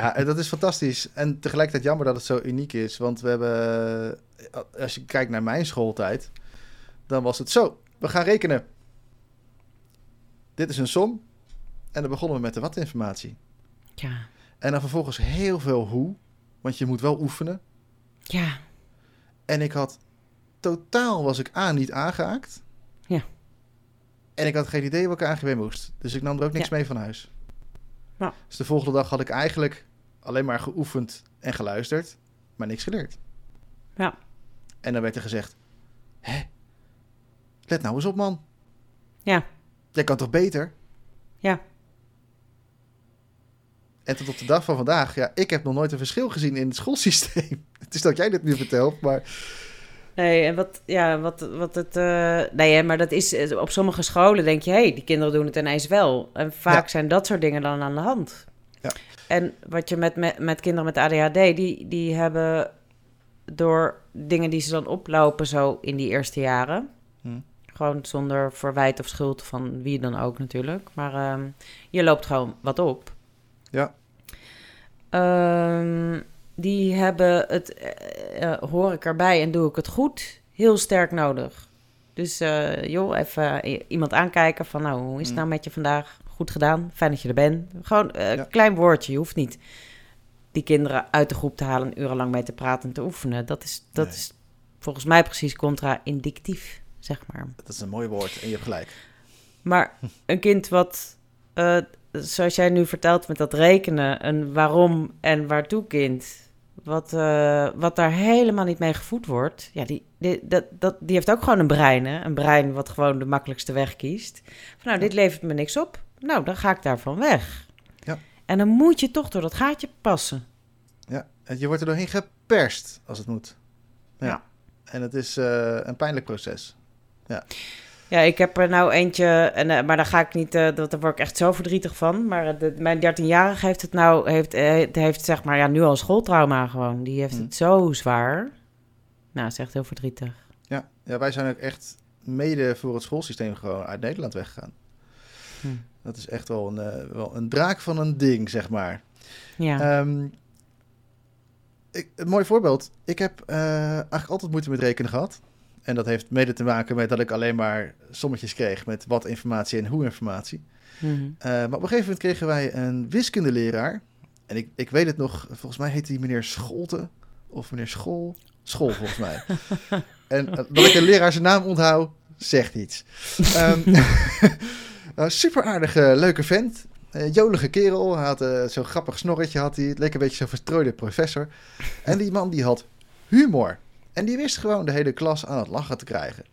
ja, en dat is fantastisch. En tegelijkertijd jammer dat het zo uniek is. Want we hebben... Als je kijkt naar mijn schooltijd... Dan was het zo. We gaan rekenen. Dit is een som. En dan begonnen we met de wat-informatie. Ja. En dan vervolgens heel veel hoe. Want je moet wel oefenen. Ja. En ik had totaal was ik A niet aangehaakt. Ja. En ik had geen idee wat ik AGB moest. Dus ik nam er ook niks Ja. mee van huis. Nou. Dus de volgende dag had ik eigenlijk alleen maar geoefend en geluisterd, maar niks geleerd. Ja. En dan werd er gezegd: Hé, let nou eens op, man. Ja. Jij kan toch beter? Ja. En tot op de dag van vandaag, ja, ik heb nog nooit een verschil gezien in het schoolsysteem. *laughs* Het is dat jij dit nu vertelt, maar Nee, en wat, ja, wat, wat het. eh, nee, hè, maar dat is. eh, Op sommige scholen denk je, hé, hey, die kinderen doen het ineens wel. En vaak Ja. zijn dat soort dingen dan aan de hand. Ja. En wat je met, met, met kinderen met ADHD, die, die hebben door dingen die ze dan oplopen zo in die eerste jaren. Hm. Gewoon zonder verwijt of schuld van wie dan ook natuurlijk. Maar ehm, je loopt gewoon wat op. Ja. Ehm, die hebben het, eh, eh, hoor ik erbij en doe ik het goed, heel sterk nodig. Dus eh, joh, even iemand aankijken van nou, hoe is het Mm. nou met je vandaag? Goed gedaan, fijn dat je er bent. Gewoon een Ja. klein woordje, je hoeft niet die kinderen uit de groep te halen en urenlang mee te praten en te oefenen. Dat is, dat Nee. is volgens mij precies contra-indictief, zeg maar. dat is een mooi woord en je hebt gelijk. Maar een kind wat, zoals jij nu vertelt met dat rekenen, een waarom en waartoe kind, wat, eh, wat daar helemaal niet mee gevoed wordt, ja, die, die, dat, dat, die heeft ook gewoon een brein, hè? Een brein wat gewoon de makkelijkste weg kiest. Van, nou, dit levert me niks op. Nou, dan ga ik daarvan weg. Ja. En dan moet je toch door dat gaatje passen. Ja, je wordt er doorheen geperst als het moet. Ja. Ja. En het is eh, een pijnlijk proces. Ja, ik heb er nou eentje, en, eh, maar daar ga ik niet, eh, dat, daar word ik echt zo verdrietig van. Maar eh, de, mijn 13-jarige heeft het nou, heeft, heeft zeg maar, ja, nu al schooltrauma gewoon. Die heeft Hm. het zo zwaar. Nou, is echt heel verdrietig. Ja. ja, wij zijn ook echt mede voor het schoolsysteem gewoon uit Nederland weggegaan. Hm. Dat is echt wel een, wel een draak van een ding, zeg maar. Ja, Ehm, ik, een mooi voorbeeld. Ik heb eigenlijk altijd moeite met rekenen gehad. En dat heeft mede te maken met dat ik alleen maar sommetjes kreeg met wat informatie en hoe informatie. Mhm. Eh, maar op een gegeven moment kregen wij een wiskundeleraar. En ik, ik weet het nog, volgens mij heette hij meneer Scholte. Of meneer School. School, volgens mij. *laughs* en eh, dat ik een leraar zijn naam onthoud, zegt iets. Ehm *laughs* nou, super aardige, leuke vent. Eh, jolige kerel. Hij had zo'n grappig snorretje. Had hij. Het leek een beetje zo'n verstrooide professor. En die man die had humor. En die wist gewoon de hele klas aan het lachen te krijgen.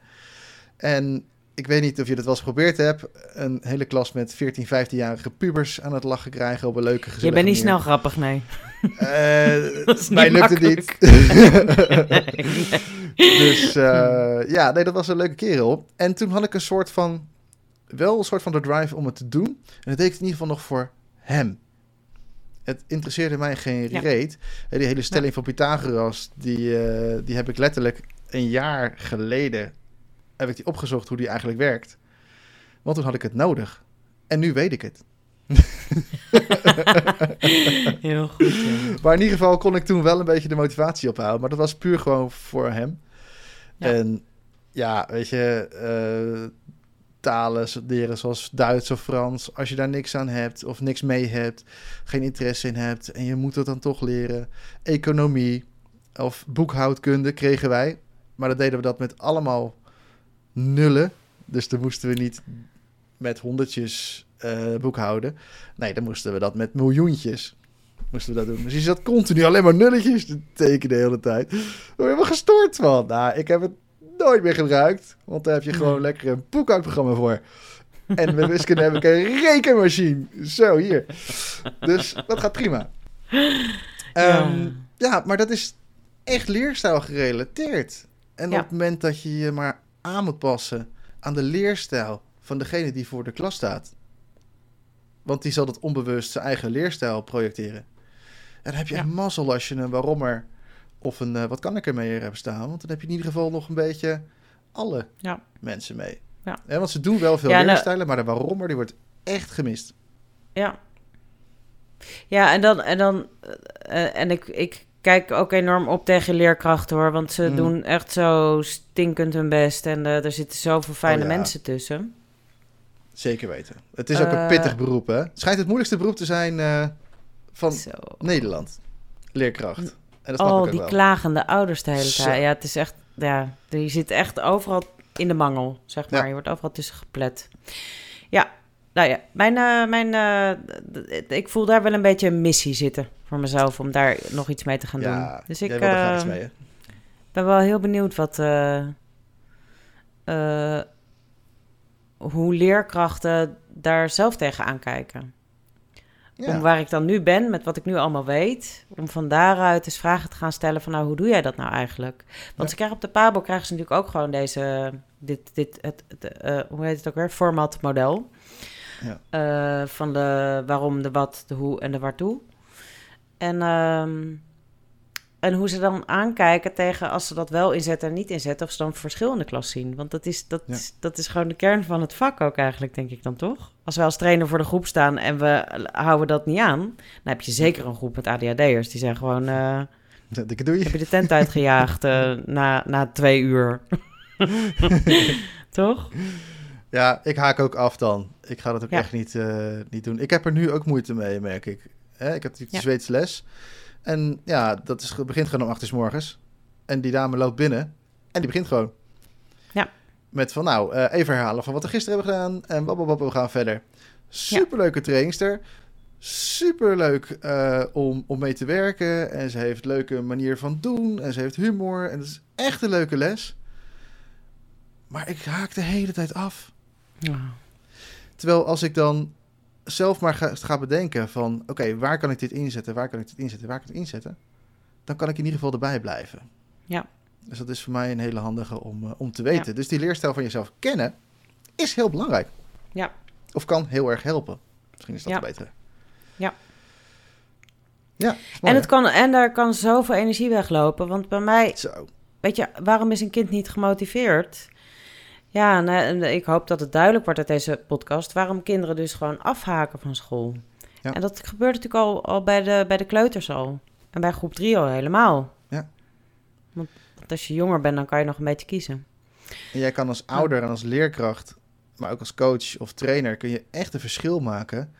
En ik weet niet of je dat wel eens geprobeerd hebt. Een hele klas met 14, 15-jarige pubers aan het lachen krijgen op een leuke gezellige je bent niet snel grappig, nee. *laughs* Dat is niet mij lukt het niet. *laughs* Nee, nee. dus eh, ja, nee, dat was een leuke kerel. En toen had ik een soort van, wel een soort van de drive om het te doen. En dat deed ik in ieder geval nog voor hem. Het interesseerde mij geen reet. Eh, Die hele stelling van Pythagoras, die, eh, die heb ik letterlijk een jaar geleden heb ik die opgezocht hoe die eigenlijk werkt. Want toen had ik het nodig. En nu weet ik het. *laughs* Heel goed. Maar in ieder geval kon ik toen wel een beetje de motivatie ophouden. Maar dat was puur gewoon voor hem. Ja. En ja, weet je, eh, talen leren zoals Duits of Frans. Als je daar niks aan hebt of niks mee hebt, geen interesse in hebt en je moet het dan toch leren. Economie of boekhoudkunde kregen wij. Maar dan deden we dat met allemaal nullen. Dus dan moesten we niet met honderdjes eh, boekhouden. Nee, dan moesten we dat met miljoentjes. Moesten we dat doen. Dus je zat continu alleen maar nulletjes te tekenen de hele tijd. Daar word je helemaal gestoord van. Nou, ik heb het nooit meer gebruikt. Want daar heb je gewoon lekker een boekhoudprogramma voor. En met wiskunde heb ik een rekenmachine. Zo, hier. Dus dat gaat prima. Ehm, ja. ja, maar dat is echt leerstijl gerelateerd. En op het moment dat je je maar aan moet passen aan de leerstijl van degene die voor de klas staat. Want die zal dat onbewust zijn eigen leerstijl projecteren. En dan heb je ja. mazzel als je een waarommer of een uh, wat kan ik ermee hebben staan. Want dan heb je in ieder geval nog een beetje alle ja. mensen mee. Ja. want ze doen wel veel ja, leerstijlen, maar de waarommer die wordt echt gemist. Ja. Ja, en dan, en dan, uh, en ik, ik kijk ook enorm op tegen leerkrachten hoor. Want ze mm. doen echt zo stinkend hun best. En uh, er zitten zoveel fijne oh, ja. mensen tussen. Zeker weten. Het is ook een pittig beroep, hè? Het schijnt het moeilijkste beroep te zijn van zo. Nederland. Leerkracht. En dat oh, die wel. klagende ouders de hele tijd. Ja, het is echt... Ja, je zit echt overal in de mangel, zeg maar. Ja. Je wordt overal tussen geplet. Ja, nou ja, mijn, uh, mijn, uh, ik voel daar wel een beetje een missie zitten voor mezelf om daar nog iets mee te gaan ja, doen. Dus ik uh, mee, ben wel heel benieuwd wat, hoe leerkrachten daar zelf tegen kijken. Ja. Om waar ik dan nu ben, met wat ik nu allemaal weet, om van daaruit eens vragen te gaan stellen van nou, hoe doe jij dat nou eigenlijk? Want ja. ze krijgen op de Pabo krijgen ze natuurlijk ook gewoon deze, dit, dit, het, het hoe heet het ook weer, format model. Ja. Uh, van de waarom, de wat, de hoe en de waartoe. En, um, en hoe ze dan aankijken tegen als ze dat wel inzetten en niet inzetten, of ze dan verschil in de klas zien. Want dat is, dat, ja. is, dat is gewoon de kern van het vak ook eigenlijk, denk ik dan toch? Als we als trainer voor de groep staan en we houden dat niet aan, dan heb je zeker een groep met ADHD'ers. Die zijn gewoon... Uh, Dikke doei. Heb je de tent uitgejaagd uh, na, na twee uur. *laughs* toch? Ja, ik haak ook af dan. Ik ga dat ook echt niet, uh, niet doen. Ik heb er nu ook moeite mee, merk ik. Hè? Ik heb die ja. Zweedse les. En ja, dat is, begint gewoon om acht uur s morgens. En die dame loopt binnen. En die begint gewoon. Ja. Met van nou, uh, even herhalen van wat we gisteren hebben gedaan. En wat we gaan verder. Superleuke ja. trainster. Superleuk uh, om, om mee te werken. En ze heeft een leuke manier van doen. En ze heeft humor. En het is echt een leuke les. Maar ik haak de hele tijd af. Ja. Terwijl als ik dan zelf maar ga, ga bedenken van... oké, waar kan ik dit inzetten, waar kan ik dit inzetten, waar kan ik het inzetten... dan kan ik in ieder geval erbij blijven. Ja. Dus dat is voor mij een hele handige om, uh, om te weten. Ja. Dus die leerstijl van jezelf kennen is heel belangrijk. Ja. Of kan heel erg helpen. Misschien is dat ja. beter. Ja. Ja, en, het kan, en daar kan zoveel energie weglopen. Want bij mij... Zo. Weet je, waarom is een kind niet gemotiveerd? Ja, en, ik hoop dat het duidelijk wordt uit deze podcast waarom kinderen dus gewoon afhaken van school. Ja. En dat gebeurt natuurlijk al, al bij, de, bij de kleuters al. En bij groep 3 al helemaal. Ja. Want, als je jonger bent, dan kan je nog een beetje kiezen. En jij kan als ouder en als leerkracht, maar ook als coach of trainer, kun je echt een verschil maken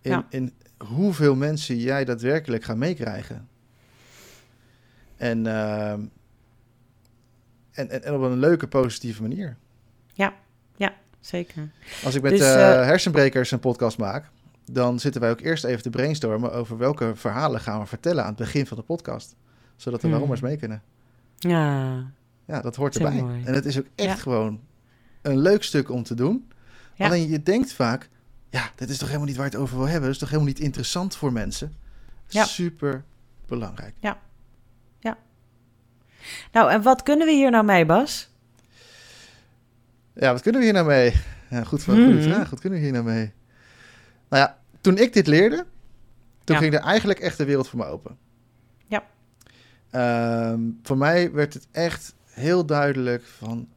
in, ja. in hoeveel mensen jij daadwerkelijk gaat meekrijgen. En, uh, en, en, en op een leuke, positieve manier. Ja, ja, zeker. Als ik met dus, uh, hersenbrekers een podcast maak, dan zitten wij ook eerst even te brainstormen over welke verhalen gaan we vertellen aan het begin van de podcast. Zodat de hmm. waarommers mee kunnen. Ja. Ja, dat hoort erbij. Mooi. En het is ook echt ja. gewoon een leuk stuk om te doen. Ja. Alleen je denkt vaak, ja, dit is toch helemaal niet waar het over wil hebben. Dat is toch helemaal niet interessant voor mensen. Ja. Super belangrijk. Ja. Ja. Nou, en wat kunnen we hier nou mee, Bas? Ja, wat kunnen we hier nou mee? Ja, goed, goede hmm. vraag. Wat kunnen we hier nou mee? Nou ja, toen ik dit leerde, toen ja. ging er eigenlijk echt de wereld voor me open. Ja. Um, voor mij werd het echt heel duidelijk van...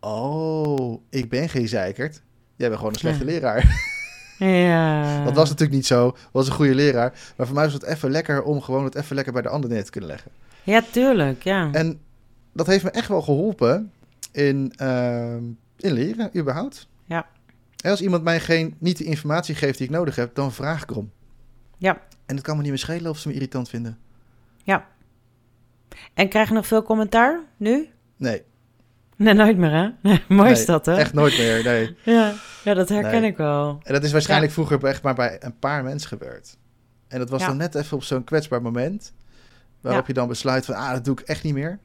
Oh, ik ben geen zeikert. Jij bent gewoon een slechte ja. leraar. *laughs* Ja. Dat was natuurlijk niet zo. Was een goede leraar. Maar voor mij was het even lekker om gewoon het even lekker bij de ander neer te kunnen leggen. Ja, tuurlijk. Ja. En dat heeft me echt wel geholpen in, uh, in leren, überhaupt. Ja. En als iemand mij geen, niet de informatie geeft die ik nodig heb, dan vraag ik erom. Ja. En het kan me niet meer schelen of ze me irritant vinden. Ja. En krijg je nog veel commentaar nu? Nee. Nee, nooit meer, hè? *laughs* Nee, mooi nee, is dat, hè? Echt nooit meer, nee. *laughs* ja. ja, dat herken nee. ik wel. En dat is waarschijnlijk ja. vroeger echt maar bij een paar mensen gebeurd. En dat was ja. dan net even op zo'n kwetsbaar moment... waarop ja. je dan besluit van, ah, dat doe ik echt niet meer.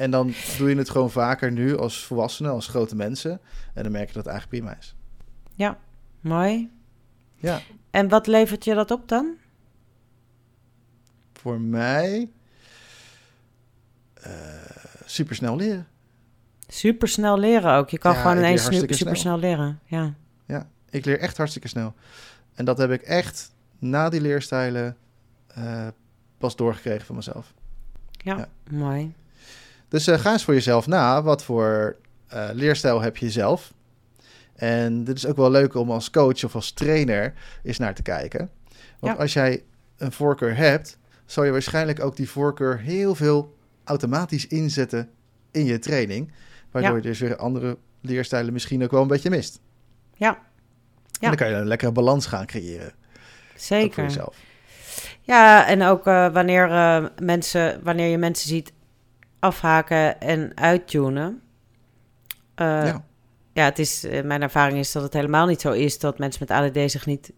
En dan doe je het gewoon vaker nu als volwassenen, als grote mensen. En dan merk je dat het eigenlijk prima is. Ja, mooi. Ja. En wat levert je dat op dan? Voor mij uh, supersnel leren. Supersnel leren ook. Je kan Ja, gewoon ineens hartstikke supersnel leren. Ja. Ja, ik leer echt hartstikke snel. En dat heb ik echt na die leerstijlen eh, pas doorgekregen van mezelf. Ja, Ja. mooi. Dus eh, ga eens voor jezelf na. Wat voor eh, leerstijl heb je zelf? En dit is ook wel leuk om als coach of als trainer eens naar te kijken. Want Ja. als jij een voorkeur hebt, zal je waarschijnlijk ook die voorkeur heel veel automatisch inzetten in je training. Waardoor Ja. je dus weer andere leerstijlen misschien ook wel een beetje mist. Ja, En Ja. dan kan je een lekkere balans gaan creëren. Ook voor zeker. jezelf. Ja, en ook eh, wanneer, mensen, wanneer je mensen ziet afhaken en uittunen. Eh, ja. ja, het is, eh, mijn ervaring is dat het helemaal niet zo is dat mensen met ADD zich niet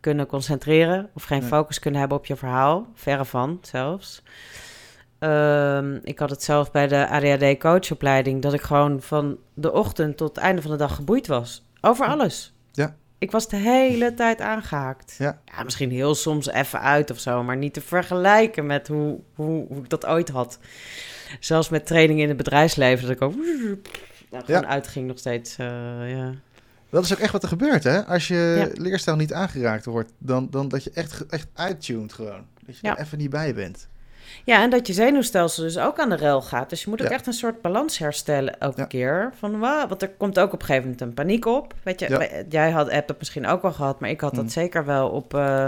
kunnen concentreren of geen Nee. focus kunnen hebben op je verhaal. Verre van zelfs. Ehm, ik had het zelf bij de ADHD coachopleiding dat ik gewoon van de ochtend tot het einde van de dag geboeid was. Over alles. Ja. Ik was de hele tijd aangehaakt. Ja. misschien heel soms even uit of zo, maar niet te vergelijken met hoe, hoe, hoe ik dat ooit had. Zelfs met training in het bedrijfsleven, dat ik ook nou, gewoon Ja. uitging nog steeds. eh, ja. Dat is ook echt wat er gebeurt, hè? Als je Ja. leerstijl niet aangeraakt wordt, dan, dan dat je echt, echt uittuned gewoon. Dat je er even niet bij bent. Ja, en dat je zenuwstelsel dus ook aan de rel gaat. Dus je moet ook Ja. echt een soort balans herstellen elke Ja. keer. Van, wa- want er komt ook op een gegeven moment een paniek op. Weet je, Ja. jij had, hebt dat misschien ook wel gehad, maar ik had dat Mm. zeker wel op... eh,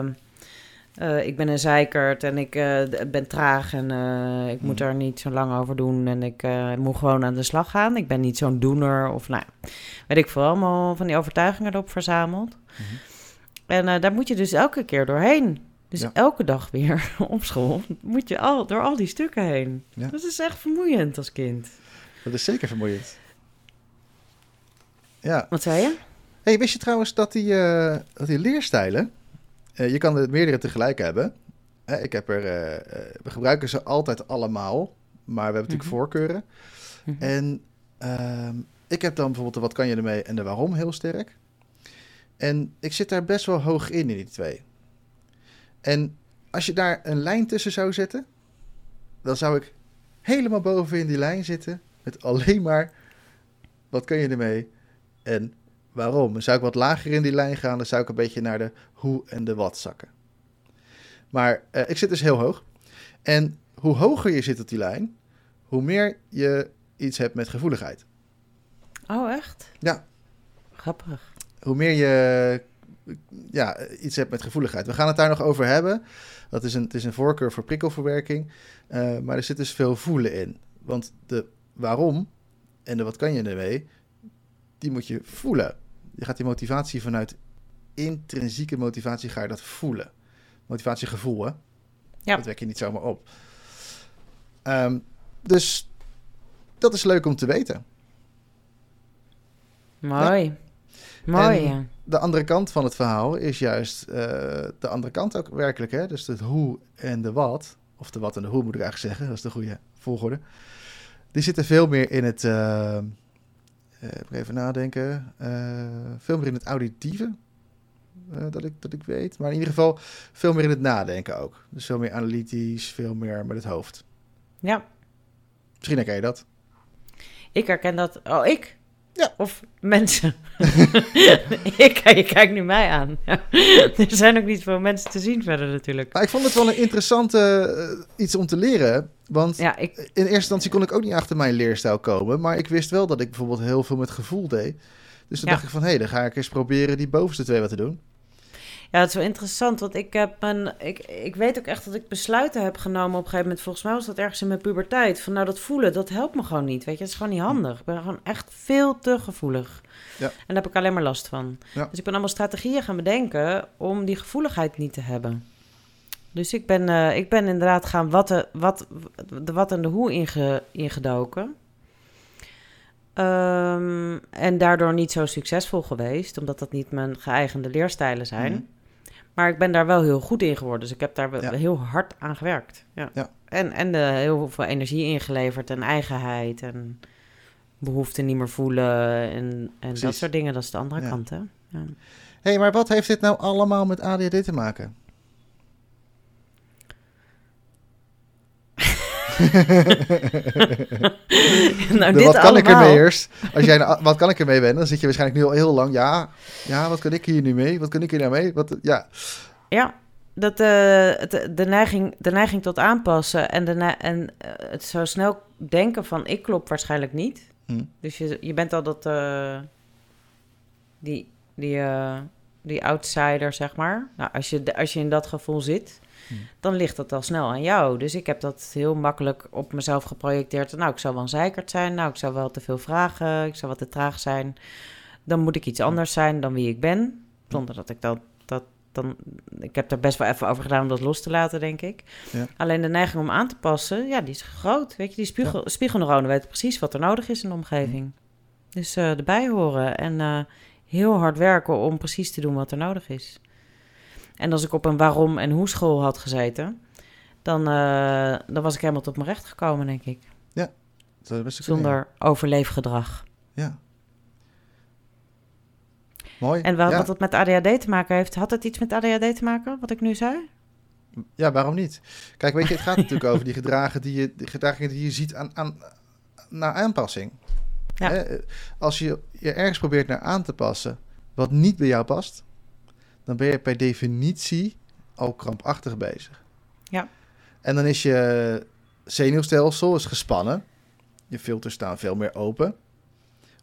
eh, ik ben een zeikert en ik eh, ben traag en eh, ik moet Mm. er niet zo lang over doen en ik moet gewoon aan de slag gaan. Ik ben niet zo'n doener of nou, weet ik veel, allemaal van die overtuigingen erop verzameld. Mhm. En daar moet je dus elke keer doorheen. Dus Ja. elke dag weer *laughs* op school moet je al, door al die stukken heen. Ja. Dat is echt vermoeiend als kind. Dat is zeker vermoeiend. Ja. Wat zei je? Hey, wist je trouwens dat die, eh, dat die leerstijlen, eh, je kan er meerdere tegelijk hebben. Hè, ik heb er, eh, eh, we gebruiken ze altijd allemaal, maar we hebben natuurlijk Mhm. voorkeuren. Mhm. En ehm, ik heb dan bijvoorbeeld de wat kan je ermee en de waarom heel sterk. En ik zit daar best wel hoog in, in die twee. En als je daar een lijn tussen zou zetten, dan zou ik helemaal boven in die lijn zitten met alleen maar wat kan je ermee en waarom. Zou ik wat lager in die lijn gaan, dan zou ik een beetje naar de hoe en de wat zakken. Maar eh, ik zit dus heel hoog. En hoe hoger je zit op die lijn, hoe meer je iets hebt met gevoeligheid. Oh, echt? Ja. Grappig. Hoe meer je ja, iets hebt met gevoeligheid. We gaan het daar nog over hebben. Dat is een, het is een voorkeur voor prikkelverwerking. eh, maar er zit dus veel voelen in. Want de waarom en de wat kan je ermee, die moet je voelen. Je gaat die motivatie vanuit intrinsieke motivatie ga je dat voelen. Motivatiegevoel, hè? Ja. Dat wek je niet zomaar op. Ehm, dus dat is leuk om te weten. Mooi. Mooi, En-. De andere kant van het verhaal is juist eh, de andere kant ook werkelijk. Hè? Dus het hoe en de wat, of de wat en de hoe moet ik eigenlijk zeggen, dat is de goede volgorde. Die zitten veel meer in het, eh, even nadenken, veel meer in het auditieve, dat, ik, dat ik weet. Maar in ieder geval veel meer in het nadenken ook. Dus veel meer analytisch, veel meer met het hoofd. Ja, Misschien herken je dat. ik herken dat. Oh, ik? Ja. Of mensen. *laughs* ik, je kijkt nu mij aan. *laughs* Er zijn ook niet veel mensen te zien verder natuurlijk. Maar ik vond het wel een interessante eh, iets om te leren. Want Ja, ik, In eerste instantie kon ik ook niet achter mijn leerstijl komen. Maar ik wist wel dat ik bijvoorbeeld heel veel met gevoel deed. Dus toen Ja. dacht ik van, hé, dan ga ik eens proberen die bovenste twee wat te doen. Ja, het is wel interessant, want ik heb een, ik, ik weet ook echt dat ik besluiten heb genomen op een gegeven moment. Volgens mij was dat ergens in mijn puberteit. Van nou, dat voelen, dat helpt me gewoon niet. Weet je, het is gewoon niet handig. Ik ben gewoon echt veel te gevoelig. Ja. En daar heb ik alleen maar last van. Ja. Dus ik ben allemaal strategieën gaan bedenken om die gevoeligheid niet te hebben. Dus ik ben, eh, ik ben inderdaad gaan wat, de, wat, de wat en de hoe inge, ingedoken. Ehm, en daardoor niet zo succesvol geweest, omdat dat niet mijn geëigende leerstijlen zijn. Mhm. Maar ik ben daar wel heel goed in geworden, dus ik heb daar wel Ja. heel hard aan gewerkt. Ja. Ja. En, en de, heel veel energie ingeleverd en eigenheid en behoefte niet meer voelen en, en dat soort dingen. Dat is de andere kant, hè? Ja. hey, maar wat heeft dit nou allemaal met ADHD te maken? *laughs* nou, dit wat kan ik ermee eerst? Als jij, wat kan ik ermee ben? Dan zit je waarschijnlijk nu al heel lang. Ja, ja, wat kan ik hier nu mee? Wat kan ik hier nou mee? Wat, ja. Ja, dat, uh, de, neiging, de neiging tot aanpassen en, de en uh, het zo snel denken van ik klop waarschijnlijk niet. Hm. Dus je, je bent al dat, uh, die, die, die outsider, zeg maar. Nou, als je, als je in dat gevoel zit. Dan ligt dat al snel aan jou. Dus ik heb dat heel makkelijk op mezelf geprojecteerd. Nou, ik zou wel een zeikerd zijn. Nou, ik zou wel te veel vragen. Ik zou wat te traag zijn. Dan moet ik iets anders zijn dan wie ik ben. Zonder dat ik dat dan, ik heb daar best wel even over gedaan om dat los te laten, denk ik. Ja. Alleen de neiging om aan te passen, ja, die is groot. Weet je, die spiegel, ja. spiegelneuronen weten precies wat er nodig is in de omgeving. Dus uh, erbij horen en uh, heel hard werken om precies te doen wat er nodig is. En als ik op een waarom en hoe school had gezeten, dan, uh, dan was ik helemaal tot mijn recht gekomen, denk ik. Ja, dat best Zonder overleefgedrag. Ja. Mooi. En wat, wat het met ADHD te maken heeft, had het iets met ADHD te maken, wat ik nu zei? Ja, waarom niet? Kijk, weet je, het gaat natuurlijk over die gedragen die je, die gedragingen die je ziet aan, aan, naar aanpassing. Ja. Als je je ergens probeert naar aan te passen wat niet bij jou past, dan ben je per definitie al krampachtig bezig. Ja. En dan is je zenuwstelsel is gespannen. Je filters staan veel meer open.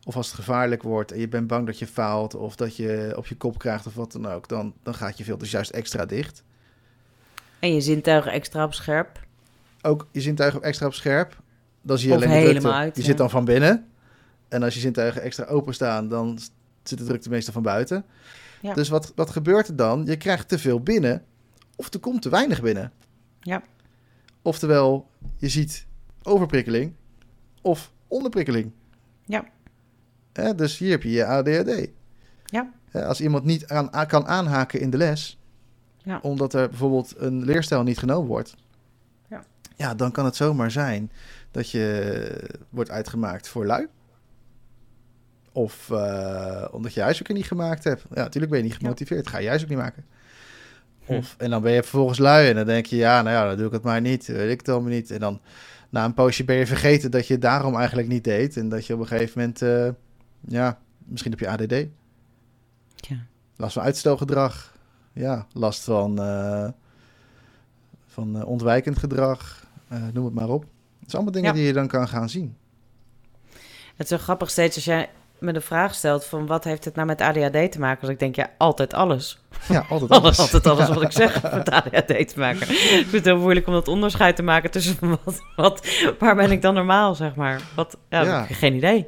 Of als het gevaarlijk wordt en je bent bang dat je faalt of dat je op je kop krijgt of wat dan ook, dan, dan gaat je filters juist extra dicht. En je zintuigen extra op scherp. Ook je zintuigen extra op scherp. Dan zie je alleen de drukte. Uit, je zit dan van binnen. En als je zintuigen extra openstaan, dan zit de drukte meestal van buiten. Ja. Dus wat, wat gebeurt er dan? Je krijgt te veel binnen of er komt te weinig binnen. Ja. Oftewel, je ziet overprikkeling of onderprikkeling. Ja. Dus hier heb je je ADHD. Ja. Als iemand niet aan, kan aanhaken in de les, ja. omdat er bijvoorbeeld een leerstijl niet genomen wordt, ja. ja, dan kan het zomaar zijn dat je wordt uitgemaakt voor lui. Of uh, omdat je huiswerk niet gemaakt hebt. Ja, natuurlijk ben je niet gemotiveerd. Ga je huiswerk niet maken. Hm. Of, En dan ben je vervolgens lui en dan denk je, ja, nou ja, dan doe ik het maar niet. Weet ik het allemaal niet. En dan na een poosje ben je vergeten dat je het daarom eigenlijk niet deed. En dat je op een gegeven moment... Uh, ja, misschien heb je ADD. Ja. Last van uitstelgedrag. Ja, last van, uh, van uh, ontwijkend gedrag. Uh, noem het maar op. Het zijn allemaal dingen die je dan kan gaan zien. Het is zo grappig steeds als jij me de vraag stelt van wat heeft het nou met ADHD te maken? Dus ik denk, ja, altijd alles. Ja, altijd alles. altijd alles wat ik zeg met ADHD te maken. Ik vind het heel moeilijk om dat onderscheid te maken tussen wat, wat waar ben ik dan normaal, zeg maar. Wat, ja, ja. geen idee.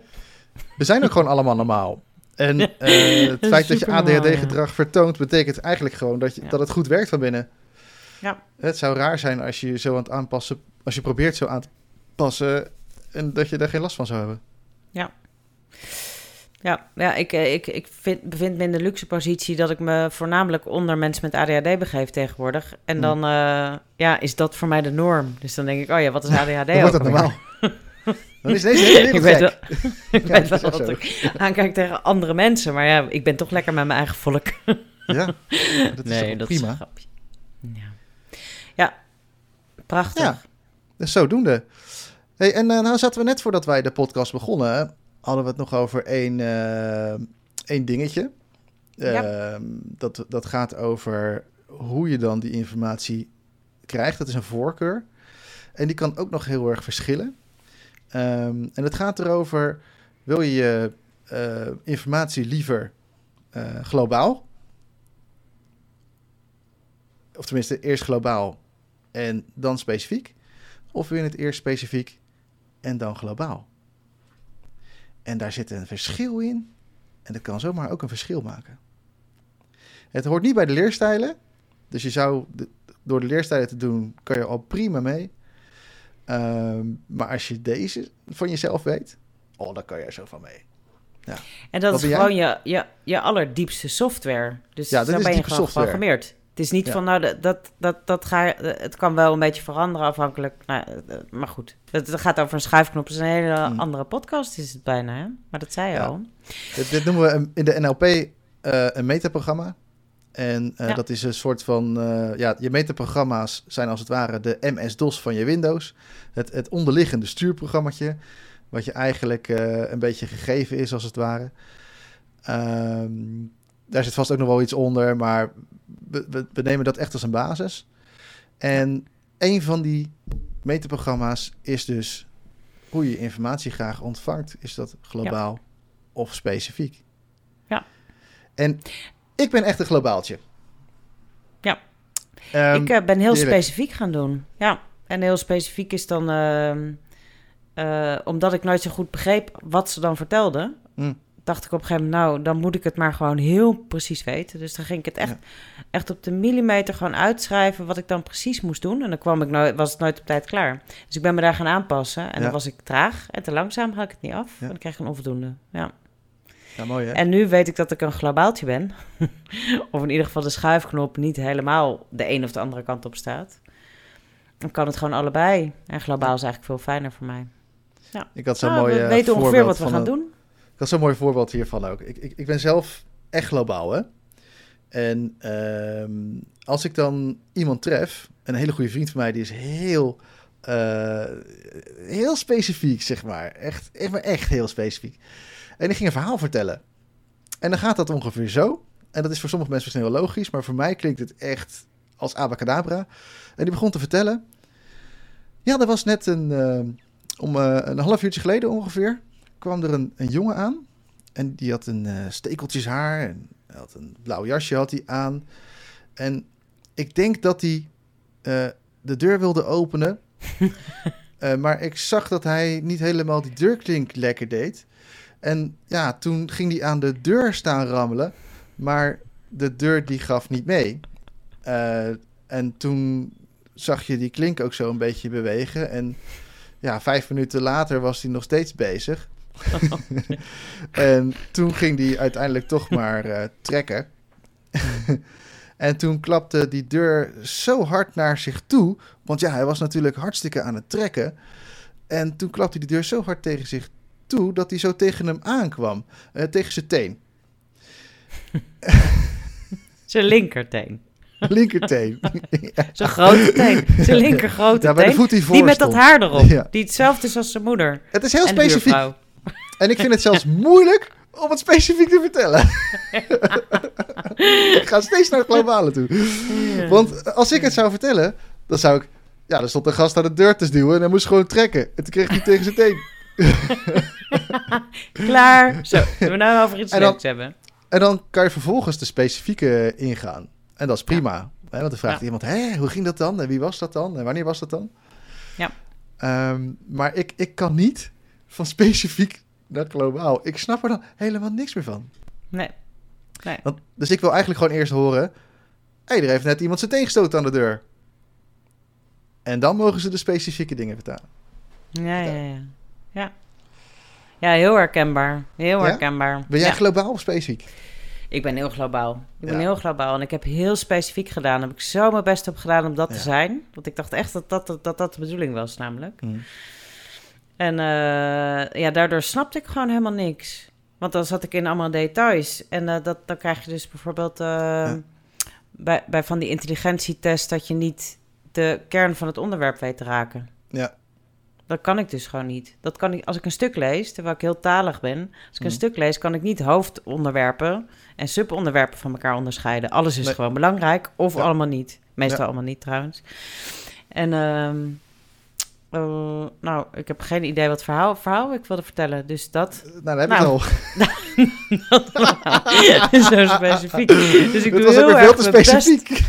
We zijn ook gewoon allemaal normaal. En uh, het *laughs* feit dat je ADHD-gedrag vertoont, betekent eigenlijk gewoon dat, je, dat het goed werkt van binnen. Ja. Het zou raar zijn als je zo aan het aanpassen, als je probeert zo aan te passen en dat je daar geen last van zou hebben. Ja. Ja, ja ik, eh, ik, ik vind, bevind me in de luxe positie dat ik me voornamelijk onder mensen met ADHD begeef tegenwoordig. En hmm. dan uh, ja, is dat voor mij de norm. Dus dan denk ik, oh ja, wat is ADHD? Dan wordt dat normaal. *laughs* Dan is deze hele ik weet wel, *laughs* ik weet wel dat ik aankijk tegen andere mensen, maar ja, ik ben toch lekker met mijn eigen volk. ja, *laughs* dat is nee, dat prima. Is grapje. Ja. ja, prachtig. Ja, dus zodoende. Hey, en uh, nou zaten we net voordat wij de podcast begonnen, hadden we het nog over één, uh, één dingetje. Ja. Uh, dat, dat gaat over hoe je dan die informatie krijgt. Dat is een voorkeur. En die kan ook nog heel erg verschillen. Um, en het gaat erover, wil je je uh, informatie liever uh, globaal? Of tenminste, eerst globaal en dan specifiek? Of wil je het eerst specifiek en dan globaal? En daar zit een verschil in. En dat kan zomaar ook een verschil maken. Het hoort niet bij de leerstijlen. Dus je zou, door de leerstijlen te doen, kan je al prima mee. Ehm, maar als je deze van jezelf weet, oh, dan kan je er zo van mee. Ja. En dat is gewoon je, je, je allerdiepste software. Dus ja, dat daar ben je gewoon geprogrammeerd. Het is niet Ja. van, nou, dat, dat, dat, ga, het kan wel een beetje veranderen afhankelijk. Nou, eh, maar goed, het, gaat over een schuifknop. Het is een hele Hmm. andere podcast, is het bijna. Hè? Maar dat zei je Ja. al. Dit, dit noemen we in de NLP eh, een metaprogramma. En eh, Ja. dat is een soort van... eh, ja, je metaprogramma's zijn als het ware de MS-DOS van je Windows. Het, het onderliggende stuurprogrammaatje. Wat je eigenlijk eh, een beetje gegeven is, als het ware. Ehm, daar zit vast ook nog wel iets onder, maar we, we, we nemen dat echt als een basis. En een van die metaprogramma's is dus hoe je informatie graag ontvangt. Is dat globaal of specifiek? Ja. En ik ben echt een globaaltje. Ja. Ehm, ik eh, ben heel specifiek gaan doen. Ja, en heel specifiek is dan... ehm, eh, omdat ik nooit zo goed begreep wat ze dan vertelden... Mm. Dacht ik op een gegeven moment... nou, dan moet ik het maar gewoon heel precies weten. Dus dan ging ik het echt, Ja. echt op de millimeter gewoon uitschrijven... wat ik dan precies moest doen. En dan kwam ik nooit, was het nooit op tijd klaar. Dus ik ben me daar gaan aanpassen. En Ja. dan was ik traag en te langzaam had ik het niet af. Ja. En dan kreeg ik een onvoldoende. Ja. Ja, mooi hè? En nu weet ik dat ik een globaaltje ben. *laughs* of in ieder geval de schuifknop niet helemaal de een of de andere kant op staat. Dan kan het gewoon allebei. En globaal is eigenlijk veel fijner voor mij. ik had zo'n Ah, mooi we eh, weten ongeveer wat we gaan een- doen. Ik had zo'n mooi voorbeeld hiervan ook. Ik, ik, ik ben zelf echt globaal, hè. En ehm, als ik dan iemand tref, een hele goede vriend van mij, die is heel, eh, heel specifiek, zeg maar. Echt, echt, maar echt heel specifiek. En die ging een verhaal vertellen. En dan gaat dat ongeveer zo. En dat is voor sommige mensen misschien wel logisch, maar voor mij klinkt het echt als abacadabra. En die begon te vertellen. Ja, er was net een, eh, om eh, een half uurtje geleden ongeveer, kwam er een, een jongen aan. En die had een eh stekeltjes haar en hij had een blauw jasje had hij aan. En ik denk dat hij eh, de deur wilde openen. *laughs* Eh, maar ik zag dat hij niet helemaal die deurklink lekker deed. En ja, toen ging hij aan de deur staan rammelen. Maar de deur die gaf niet mee. En toen zag je die klink ook zo een beetje bewegen. En ja, vijf minuten later was hij nog steeds bezig. *laughs* en toen ging hij uiteindelijk toch maar eh, trekken. *laughs* en toen klapte die deur zo hard naar zich toe. Want ja, hij was natuurlijk hartstikke aan het trekken. En toen klapte die deur zo hard tegen zich toe dat hij zo tegen hem aankwam. eh, tegen zijn teen. *laughs* Zijn linkerteen. Linkerteen. Zijn grote teen. Zijn linker grote ja, teen. die Die met dat haar erop. Ja. Die hetzelfde is als zijn moeder. Het is heel en specifiek. En ik vind het zelfs moeilijk om het specifiek te vertellen. *laughs* ik ga steeds naar het globale toe. Want als ik het zou vertellen, dan zou ik... Ja, er stond een gast aan de deur te duwen en hij moest gewoon trekken. En toen kreeg hij *laughs* tegen zijn teen. *laughs* Klaar. Zo, zullen we nou over iets dan- leuks hebben? En dan kan je vervolgens de specifieke ingaan. En dat is prima. Hè, want dan vraagt Ja. iemand, Hé, hoe ging dat dan? En wie was dat dan? En wanneer was dat dan? Ja. Ehm, maar ik, ik kan niet van specifiek naar globaal. Ik snap er dan helemaal niks meer van. Nee. Nee. Want, dus ik wil eigenlijk gewoon eerst horen... Hé, er heeft net iemand zijn teen gestoten aan de deur. En dan mogen ze de specifieke dingen vertalen. Ja, ja, ja. Ja, ja heel herkenbaar. Heel Ja? herkenbaar. Ben jij Ja. globaal of specifiek? Ik ben heel globaal. Ik ben heel globaal en ik heb heel specifiek gedaan. Daar heb ik zo mijn best op gedaan om dat te zijn. Want ik dacht echt dat dat, dat, dat, dat de bedoeling was, namelijk. Hm. En eh, ja, daardoor snapte ik gewoon helemaal niks. Want dan zat ik in allemaal details. En eh, dat, dan krijg je dus bijvoorbeeld eh, bij, bij van die intelligentietest... dat je niet de kern van het onderwerp weet te raken. Ja. Dat kan ik dus gewoon niet. Dat kan ik, als ik een stuk lees, terwijl ik heel talig ben... als ik een Mhm. stuk lees, kan ik niet hoofdonderwerpen... en subonderwerpen van elkaar onderscheiden. Alles is Nee. gewoon belangrijk, of Ja. allemaal niet. Meestal Ja. allemaal niet, trouwens. En... ehm, eh, nou, ik heb geen idee wat verhaal, verhaal ik wilde vertellen. Dus dat. Nou, dan heb Nou, ik al. *laughs* zo specifiek. Dus ik Het doe was ook heel veel erg te mijn best. specifiek. *laughs*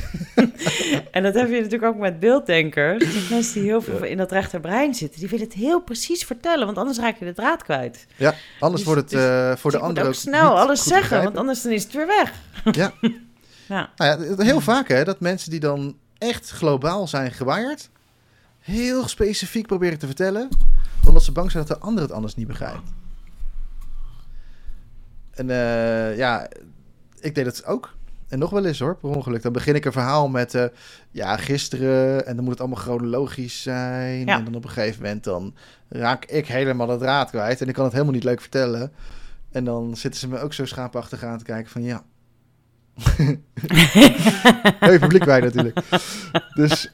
En dat heb je natuurlijk ook met beelddenkers. Dus mensen die heel veel in dat rechterbrein zitten, die willen het heel precies vertellen, want anders raak je de draad kwijt. Ja, anders Dus- wordt het dus- eh, voor Dus de ik moet ook snel alles zeggen, begrijpen. want anders dan is het weer weg. Ja. *laughs* Ja. Nou ja, heel vaak hè, dat mensen die dan echt globaal zijn gewaaid, heel specifiek proberen te vertellen, omdat ze bang zijn dat de ander het anders niet begrijpt. En eh, ja, ik deed het ook. En nog wel eens hoor, per ongeluk. Dan begin ik een verhaal met, eh, ja, gisteren. En dan moet het allemaal chronologisch zijn. Ja. En dan op een gegeven moment dan raak ik helemaal het draad kwijt. En ik kan het helemaal niet leuk vertellen. En dan zitten ze me ook zo schaapachtig aan te kijken van, ja. *laughs* Heel publiek bij natuurlijk. Dus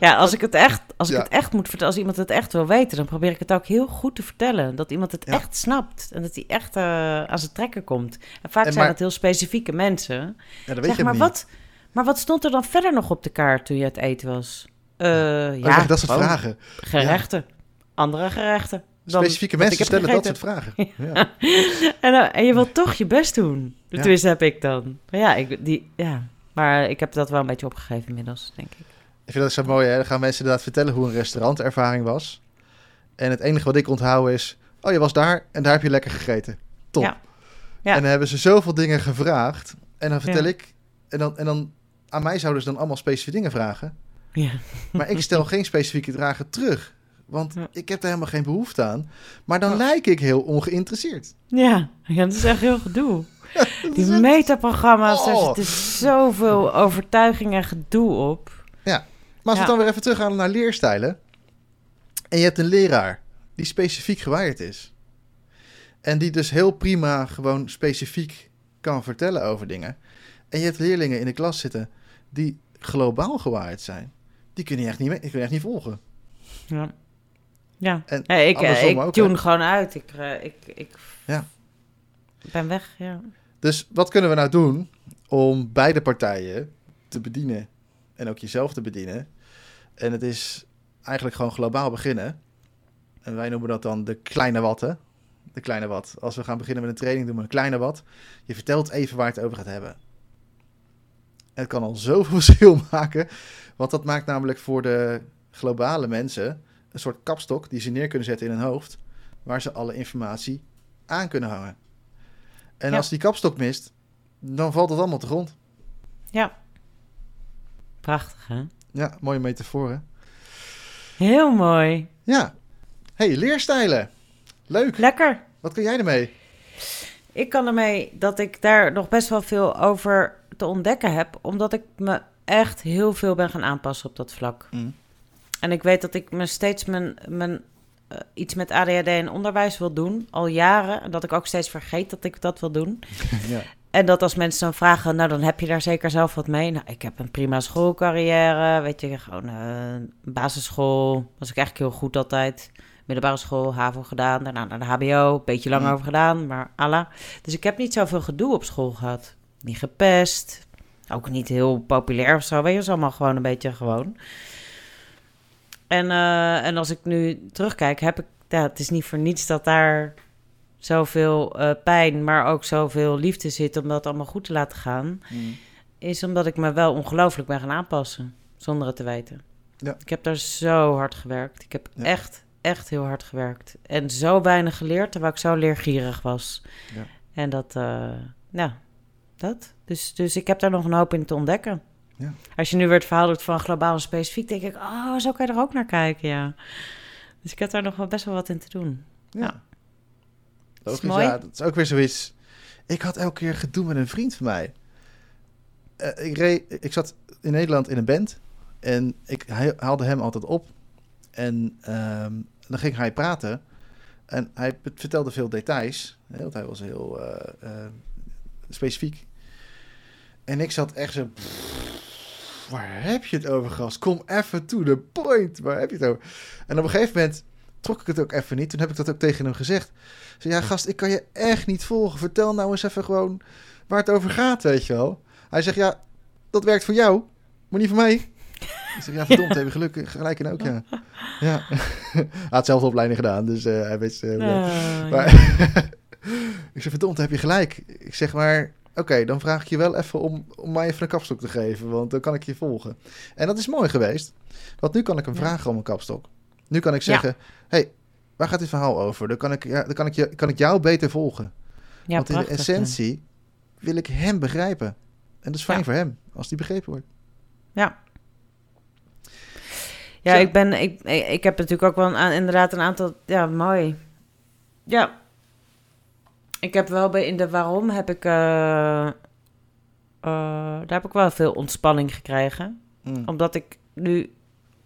Ja, als ik het echt, als ik het echt moet vertellen, als iemand het echt wil weten, dan probeer ik het ook heel goed te vertellen. Dat iemand het Ja. echt snapt en dat hij echt eh, aan zijn trekken komt. En vaak En zijn maar- dat heel specifieke mensen. ja, dat weet Zeg je maar, niet. wat, maar wat stond er dan verder nog op de kaart toen je het eten was? Eh, Oh, ja, dat soort gewoon vragen. Gerechten. Andere gerechten. Dan Specifieke mensen stellen dat soort vragen. *laughs* Ja. En, eh, en je wilt toch je best doen. Ja. Tenminste, heb ik dan. Maar ja, ik, die, ja, maar ik heb dat wel een beetje opgegeven inmiddels, denk ik. Ik vind dat zo mooi, hè? Dan gaan mensen inderdaad vertellen hoe een restaurantervaring was. En het enige wat ik onthoud is... Oh, je was daar en daar heb je lekker gegeten. Top. Ja. Ja. En dan hebben ze zoveel dingen gevraagd. En dan vertel Ja. ik... En dan, en dan aan mij zouden ze dan allemaal specifieke dingen vragen. Ja. Maar ik stel geen specifieke vragen terug. Want Ja. ik heb daar helemaal geen behoefte aan. Maar dan Ja. lijk ik heel ongeïnteresseerd. Ja, ja, dat is echt heel gedoe. *laughs* Die metaprogramma's, daar Oh. zit zoveel overtuiging en gedoe op. Maar als we Ja. dan weer even teruggaan naar leerstijlen. En je hebt een leraar die specifiek gewired is. En die dus heel prima gewoon specifiek kan vertellen over dingen. En je hebt leerlingen in de klas zitten die globaal gewired zijn. Die kun je echt niet, mee- die kun je echt niet volgen. Ja. Ja, En ik, andersom ik ook, tune hè? gewoon uit. Ik, eh, ik, ik Ja. ben weg, ja. Dus wat kunnen we nou doen om beide partijen te bedienen en ook jezelf te bedienen? En het is eigenlijk gewoon globaal beginnen. En wij noemen dat dan de kleine watten. De kleine wat. Als we gaan beginnen met een training, doen we een kleine wat. Je vertelt even waar het over gaat hebben. En het kan al zoveel *laughs* verschil maken. Want dat maakt namelijk voor de globale mensen een soort kapstok die ze neer kunnen zetten in hun hoofd. Waar ze alle informatie aan kunnen hangen. En Ja. als die kapstok mist, dan valt het allemaal de grond. Ja. Prachtig, hè? Ja, mooie metafoor, hè? Heel mooi. Ja. hey, leerstijlen. Leuk. Lekker. Wat kun jij ermee? Ik kan ermee dat ik daar nog best wel veel over te ontdekken heb, omdat ik me echt heel veel ben gaan aanpassen op dat vlak. Mm. En ik weet dat ik me steeds mijn, mijn eh, iets met ADHD en onderwijs wil doen, al jaren. En dat ik ook steeds vergeet dat ik dat wil doen. *laughs* ja. En dat als mensen dan vragen, nou dan heb je daar zeker zelf wat mee. Nou, ik heb een prima schoolcarrière, weet je, gewoon eh, basisschool. Was ik eigenlijk heel goed altijd. Middelbare school, HAVO gedaan, daarna naar de HBO. Beetje lang Mm. over gedaan, maar alla. Dus ik heb niet zoveel gedoe op school gehad. Niet gepest, ook niet heel populair of zo. Weet je, allemaal gewoon een beetje gewoon. En, eh, en als ik nu terugkijk, heb ik, ja, het is niet voor niets dat daar zoveel eh, pijn, maar ook zoveel liefde zit om dat allemaal goed te laten gaan, Mm. is omdat ik me wel ongelooflijk ben gaan aanpassen, zonder het te weten. Ja. Ik heb daar zo hard gewerkt. Ik heb Ja. echt, echt heel hard gewerkt. En zo weinig geleerd, terwijl ik zo leergierig was. Ja. En dat, ja, dat. Dus, dus ik heb daar nog een hoop in te ontdekken. Ja. Als je nu weer het verhaal doet van globaal en specifiek, denk ik, oh, zo kan je er ook naar kijken, ja. Dus ik heb daar nog wel best wel wat in te doen. Ja. Ja. Logisch, mooi. ja. Dat is ook weer zoiets. Ik had elke keer gedoe met een vriend van mij. Eh, ik, reed, ik zat in Nederland in een band. En ik haalde hem altijd op. En ehm, dan ging hij praten. En hij vertelde veel details. hè, Want hij was heel eh, eh, specifiek. En ik zat echt zo... "Pff, Waar heb je het over, gast? Kom even to the point. Waar heb je het over? En op een gegeven moment trok ik het ook even niet. Toen heb ik dat ook tegen hem gezegd. Zei, ja gast, ik kan je echt niet volgen. Vertel nou eens even gewoon waar het over gaat, weet je wel. Hij zegt, ja, dat werkt voor jou, maar niet voor mij. Ik zeg, ja, *laughs* verdomd, heb je geluk, gelijk in ook, ja. Ja, *laughs* hij had zelf de opleiding gedaan, dus eh, hij weet... eh, Ah, maar, *laughs* ik zeg, verdomd, heb je gelijk. Ik zeg maar, oké, dan vraag ik je wel even om, om mij even een kapstok te geven, want dan kan ik je volgen. En dat is mooi geweest, want nu kan ik hem Ja. vragen om een kapstok. Nu kan ik zeggen, hey, waar gaat dit verhaal over? Dan kan ik, ja, dan kan ik, je, kan ik jou beter volgen. ja, want in de essentie wil ik hem begrijpen. En dat is fijn voor hem, als die begrepen wordt. Ja. Ja, ik ben, ik, ik heb natuurlijk ook wel een, inderdaad een aantal, ja, mooi. Ja. Ik heb wel bij, in de waarom heb ik, eh, eh, daar heb ik wel veel ontspanning gekregen. Mm. Omdat ik nu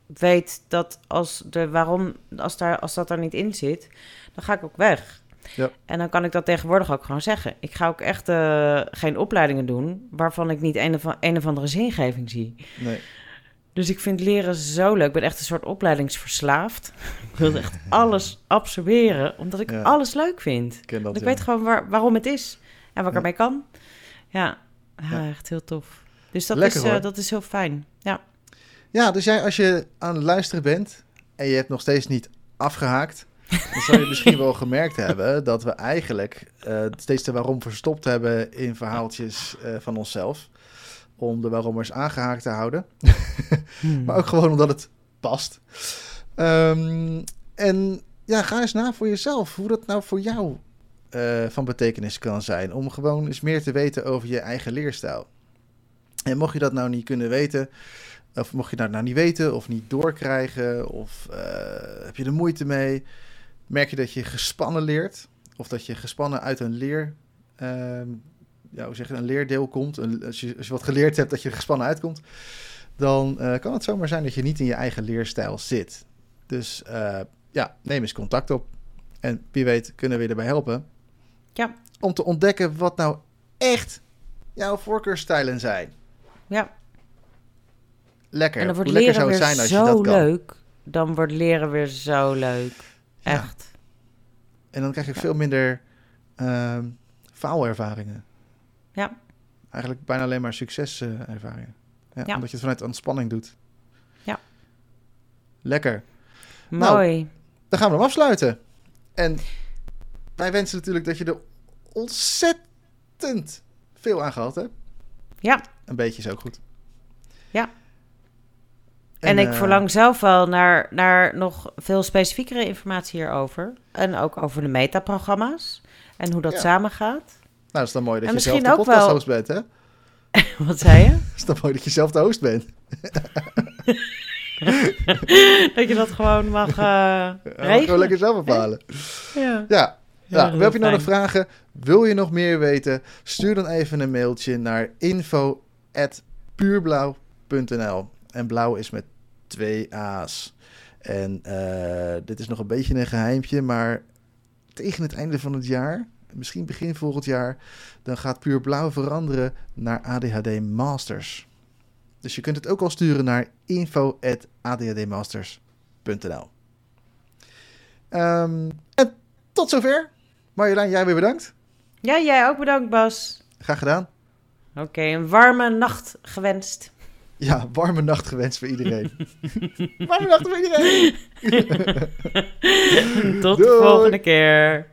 weet dat als, de waarom, als, daar, als dat er niet in zit, dan ga ik ook weg. Ja. En dan kan ik dat tegenwoordig ook gewoon zeggen. Ik ga ook echt eh, geen opleidingen doen waarvan ik niet een of, een of andere zingeving zie. Nee. Dus ik vind leren zo leuk. Ik ben echt een soort opleidingsverslaafd. Ik wil echt *laughs* alles absorberen, omdat ik Ja. alles leuk vind. Ik ken dat, Want ik ja. weet gewoon waar, waarom het is en wat ik ermee kan. Ja, ja, echt heel tof. Dus dat, Lekker, is, eh, dat is heel fijn. Ja. Ja, dus jij, als je aan het luisteren bent en je hebt nog steeds niet afgehaakt, dan zou je *laughs* misschien wel gemerkt hebben dat we eigenlijk eh, steeds de waarom verstopt hebben in verhaaltjes eh, van onszelf. Om de waarommers aangehaakt te houden. Hmm. *laughs* *laughs* Maar ook gewoon omdat het past. Ehm, en ja, ga eens na voor jezelf hoe dat nou voor jou eh, van betekenis kan zijn. Om gewoon eens meer te weten over je eigen leerstijl. En mocht je dat nou niet kunnen weten, of mocht je dat nou niet weten of niet doorkrijgen, of eh, heb je er moeite mee, merk je dat je gespannen leert, of dat je gespannen uit een leer, ehm, ja, hoe zeg je, een leerdeel komt, een, als, je, als je wat geleerd hebt dat je er gespannen uitkomt, dan eh, kan het zomaar zijn dat je niet in je eigen leerstijl zit. Dus eh, ja, neem eens contact op. En wie weet kunnen we je erbij helpen. Ja. Om te ontdekken wat nou echt jouw voorkeurstijlen zijn. ja. Lekker. En dan wordt lekker leren zou het weer zijn als je zo dat kan. leuk. Dan wordt leren weer zo leuk. Ja. Echt. En dan krijg je Ja. veel minder ehm faalervaringen. Ja. Eigenlijk bijna alleen maar succeservaringen. Ja, Ja. Omdat je het vanuit ontspanning doet. Ja. Lekker. Nou, Mooi. Dan gaan we hem afsluiten. En wij wensen natuurlijk dat je er ontzettend veel aan gehad hebt. Ja. Een beetje is ook goed. Ja. En, ik eh, verlang zelf wel naar, naar nog veel specifiekere informatie hierover. En ook over de metaprogramma's. En hoe dat Ja. samengaat. Nou, dat is dan mooi dat En je zelf de wel- podcast host bent, hè? *laughs* Wat zei je? Dat *laughs* is dan mooi dat je zelf de host bent. *laughs* dat je dat gewoon mag eh Ja, mag gewoon regelen. lekker zelf bepalen. Ja. Ja, heel heb je nou nog vragen? Wil je nog meer weten? Stuur dan even een mailtje naar info.puurblauw.nl En blauw is met twee A's. En eh, dit is nog een beetje een geheimpje, maar tegen het einde van het jaar, misschien begin volgend jaar, dan gaat Puur Blauw veranderen naar ADHD Masters. Dus je kunt het ook al sturen naar info.adhdmasters.nl Ehm En tot zover. Marjolein, jij weer bedankt. ja, jij ook bedankt Bas. Graag gedaan. Oké, een warme nacht gewenst. Ja, warme nacht gewenst voor iedereen. *laughs* warme nacht voor iedereen. *laughs* Tot Doei. de volgende keer.